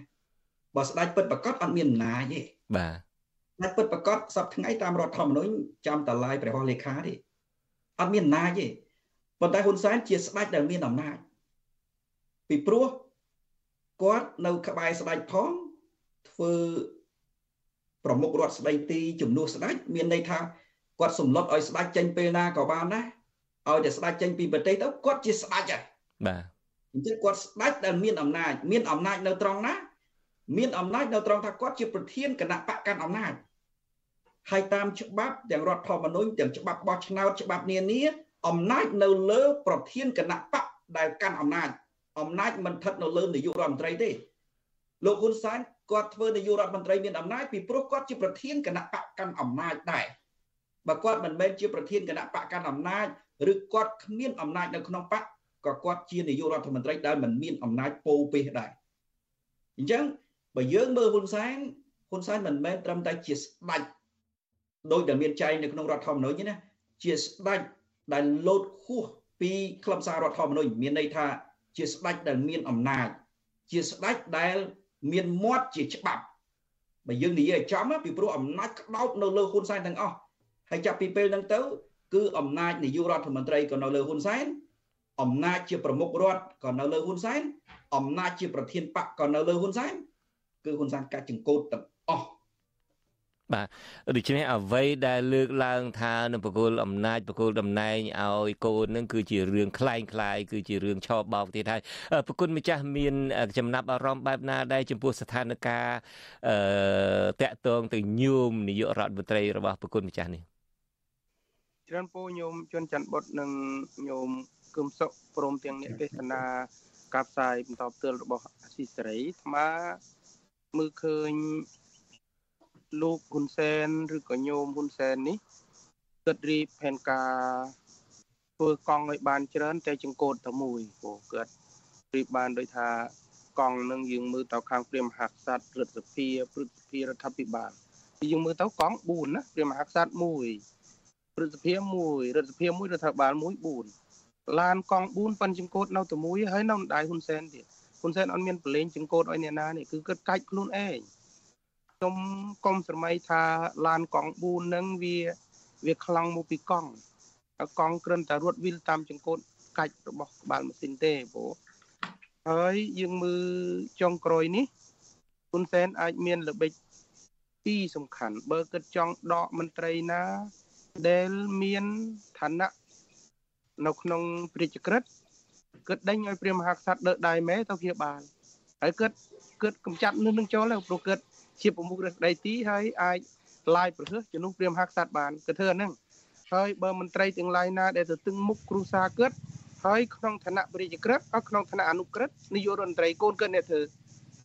បើស្ដេចពិតប្រកបអត់មានអំណាចទេបាទស្ដេចពិតប្រកបសពថ្ងៃតាមរដ្ឋធម្មនុញ្ញចាំតឡាយព្រះហស្ថលេខាទេអត់មានអំណាចទេប៉ុន្តែហ៊ុនសែនជាស្ដេចដែលមានអំណាច ពីព្រោះគាត់នៅក្បែរស្ដេចផងធ្វើប្រមុខរដ្ឋស្ដីទីជំនួសស្ដេចមានន័យថាគាត់សម្លុតឲ្យស្ដេចចេញពេលណាក៏បានដែរឲ្យតែស្ដេចចេញពីប្រទេសទៅគាត់ជាស្ដេចហើយបាទអញ្ចឹងគាត់ស្ដេចដែលមានអំណាចមានអំណាចនៅត្រង់ណាមានអំណាចនៅត្រង់ថាគាត់ជាប្រធានគណៈបកកាន់អំណាចហើយតាមច្បាប់ទាំងរដ្ឋធម្មនុញ្ញទាំងច្បាប់បោះឆ្នោតច្បាប់នានាអំណាចនៅលើប្រធានគណៈបកដែលកាន់អំណាច អំណាចមិនស្ថិតនៅលើនាយករដ្ឋមន្ត្រីទេលោកហ៊ុនសែនគាត់ធ្វើនាយករដ្ឋមន្ត្រីមានអំណាចពីព្រោះគាត់ជាប្រធានគណៈបកកាន់អំណាចដែរបើគាត់មិនមែនជាប្រធានគណៈបកកាន់អំណាចឬគាត់គ្មានអំណាចនៅក្នុងបកក៏គាត់ជានាយករដ្ឋមន្ត្រីដែលមិនមានអំណាចពោពេះដែរអញ្ចឹងបើយើងមើលហ៊ុនសែនហ៊ុនសែនមិនមែនត្រឹមតែជាស្ដេចដោយដែលមានចែងនៅក្នុងរដ្ឋធម្មនុញ្ញទេណាជាស្ដេចដែលលោតខួសពីខ្លឹមសាររដ្ឋធម្មនុញ្ញមានន័យថា ជាស្ដេចដែលមានអំណាចជាស្ដេចដែលមានមាត់ជាច្បាប់បើយើងនិយាយឲ្យចំពីព្រោះអំណាចក្តោបនៅលើហ៊ុនសែនទាំងអស់ហើយចាប់ពីពេលហ្នឹងទៅ គឺអំណាចនាយករដ្ឋមន្ត្រីក៏នៅលើហ៊ុនសែនអំណាចជាប្រមុខរដ្ឋក៏នៅលើហ៊ុនសែនអំណាចជាប្រធានបកក៏នៅលើហ៊ុនសែនគឺហ៊ុនសែនកាត់ចង្កូតទាំងអស់ បាទដូច្នេះអ្វីដែលលើកឡើងថានឹងបកគលអំណាចបកគលតំណែងឲ្យកូននឹងគឺជារឿងคล้ายคล้ายគឺជារឿងឆោបោកទៀតហើយប្រគុណម្ចាស់មានចំណាប់អារម្មណ៍បែបណាដែរចំពោះស្ថានភាពអឺតកតងទៅញោមនាយករដ្ឋមន្ត្រីរបស់ប្រគុណម្ចាស់នេះច្រើនពូញោមជន់ច័ន្ទបុតនិងញោមគឹមសុកព្រមទាំងអ្នកទេសនាការផ្សាយបន្តផ្ទាល់របស់អាស៊ីសេរីអាត្មាមើលឃើញ លោកហ៊ុនសែនឬក៏ញោមហ៊ុនសែននេះគិតរៀបផែនការធ្វើកង់ឲ្យបានច្រើន តែចង្កូតតែមួយព្រោះគាត់រៀបបានដោយថាកង់នឹងយើងមើលទៅខាងព្រះមហាក្សត្ររដ្ឋសភាព្រឹទ្ធសភារដ្ឋាភិបាលយើងមើលទៅកង់4ណាព្រះមហាក្សត្រ1ព្រឹទ្ធសភា1រដ្ឋសភា1រដ្ឋាភិបាល1 4ឡានកង់4ប៉ិនចង្កូតនៅតែមួយហើយនៅដៃហ៊ុនសែនទៀតហ៊ុនសែនអត់មានប្រឡែងចង្កូតឲ្យអ្នកណានេះគឺគាត់កាច់ខ្លួនឯង ខ្ញុំកុំស្រមៃថាឡានកង់4ហ្នឹងវាវាខ្លាំងមកពីកង់កង់គ្រាន់តែរត់វិលតាមចង្កូតកាច់របស់ក្បាលម៉ាស៊ីនទេព្រោះហើយយើងមើលចុងក្រោយនេះហ៊ុនសែនអាចមានល្បិចពីរសំខាន់បើគិតចង់ដកមន្ត្រីណា ដែលមានឋានៈនៅក្នុងប្រជាក្រិតគិតដេញឲ្យព្រះមហាក្សត្រដើដៃម៉ែទៅព្យាបាលហើយគិតគិតកំចាត់នឹងនឹងចូលព្រោះគិត ជាប្រមុខរដ្ឋស្ដីទីហើយអាចឡាយប្រហឹសជំនួសព្រាមហាក្សត្របានគឺធ្វើអាហ្នឹងហើយបើមន្ត្រីទាំងឡាយណាដែលទៅទឹងមុខគ្រូសាកើតហើយក្នុងឋានៈបរិយាក្រិតហើយក្នុងឋានៈអនុក្រិតនាយករដ្ឋមន្ត្រីកូនកើតអ្នកធ្វើ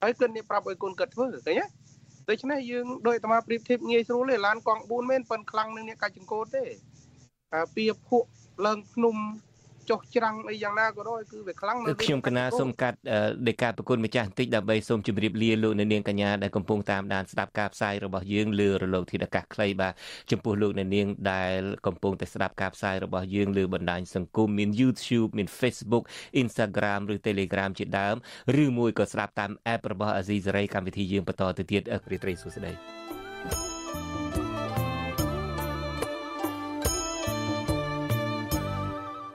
ហើយគិតនេះប្រាប់ឲ្យកូនកើតធ្វើឃើញទេដូច្នេះយើងដោយអាត្មាប្រៀបធៀបងាយស្រួលទេឡានកង់4មែនប៉ុនខ្លាំងនឹងអ្នកកាច់ចង្កូតទេអាពីភក់ឡើងភ្នំ ចុះច្រាំងអីយ៉ាងណាក៏ដោយគឺវាខ្លាំងនៅខ្ញុំកណាសូមកាត់ដេកាប្រគុណម្ចាស់បន្តិចដើម្បីសូមជម្រាបលាលោកអ្នកនាងកញ្ញាដែលកំពុងតាមដានស្ដាប់ការផ្សាយរបស់យើងលើរលកធាតុអាកាសខ្លីបាទចំពោះលោកអ្នកនាងដែលកំពុងតែស្ដាប់ការផ្សាយរបស់យើងលើបណ្ដាញសង្គមមាន YouTube មាន Facebook Instagram ឬ Telegram ជាដើមឬមួយក៏ស្ដាប់តាម app របស់ Azizi Saray កម្មវិធីយើងបន្តទៅទៀតអរគុណត្រីសួស្ដី thank you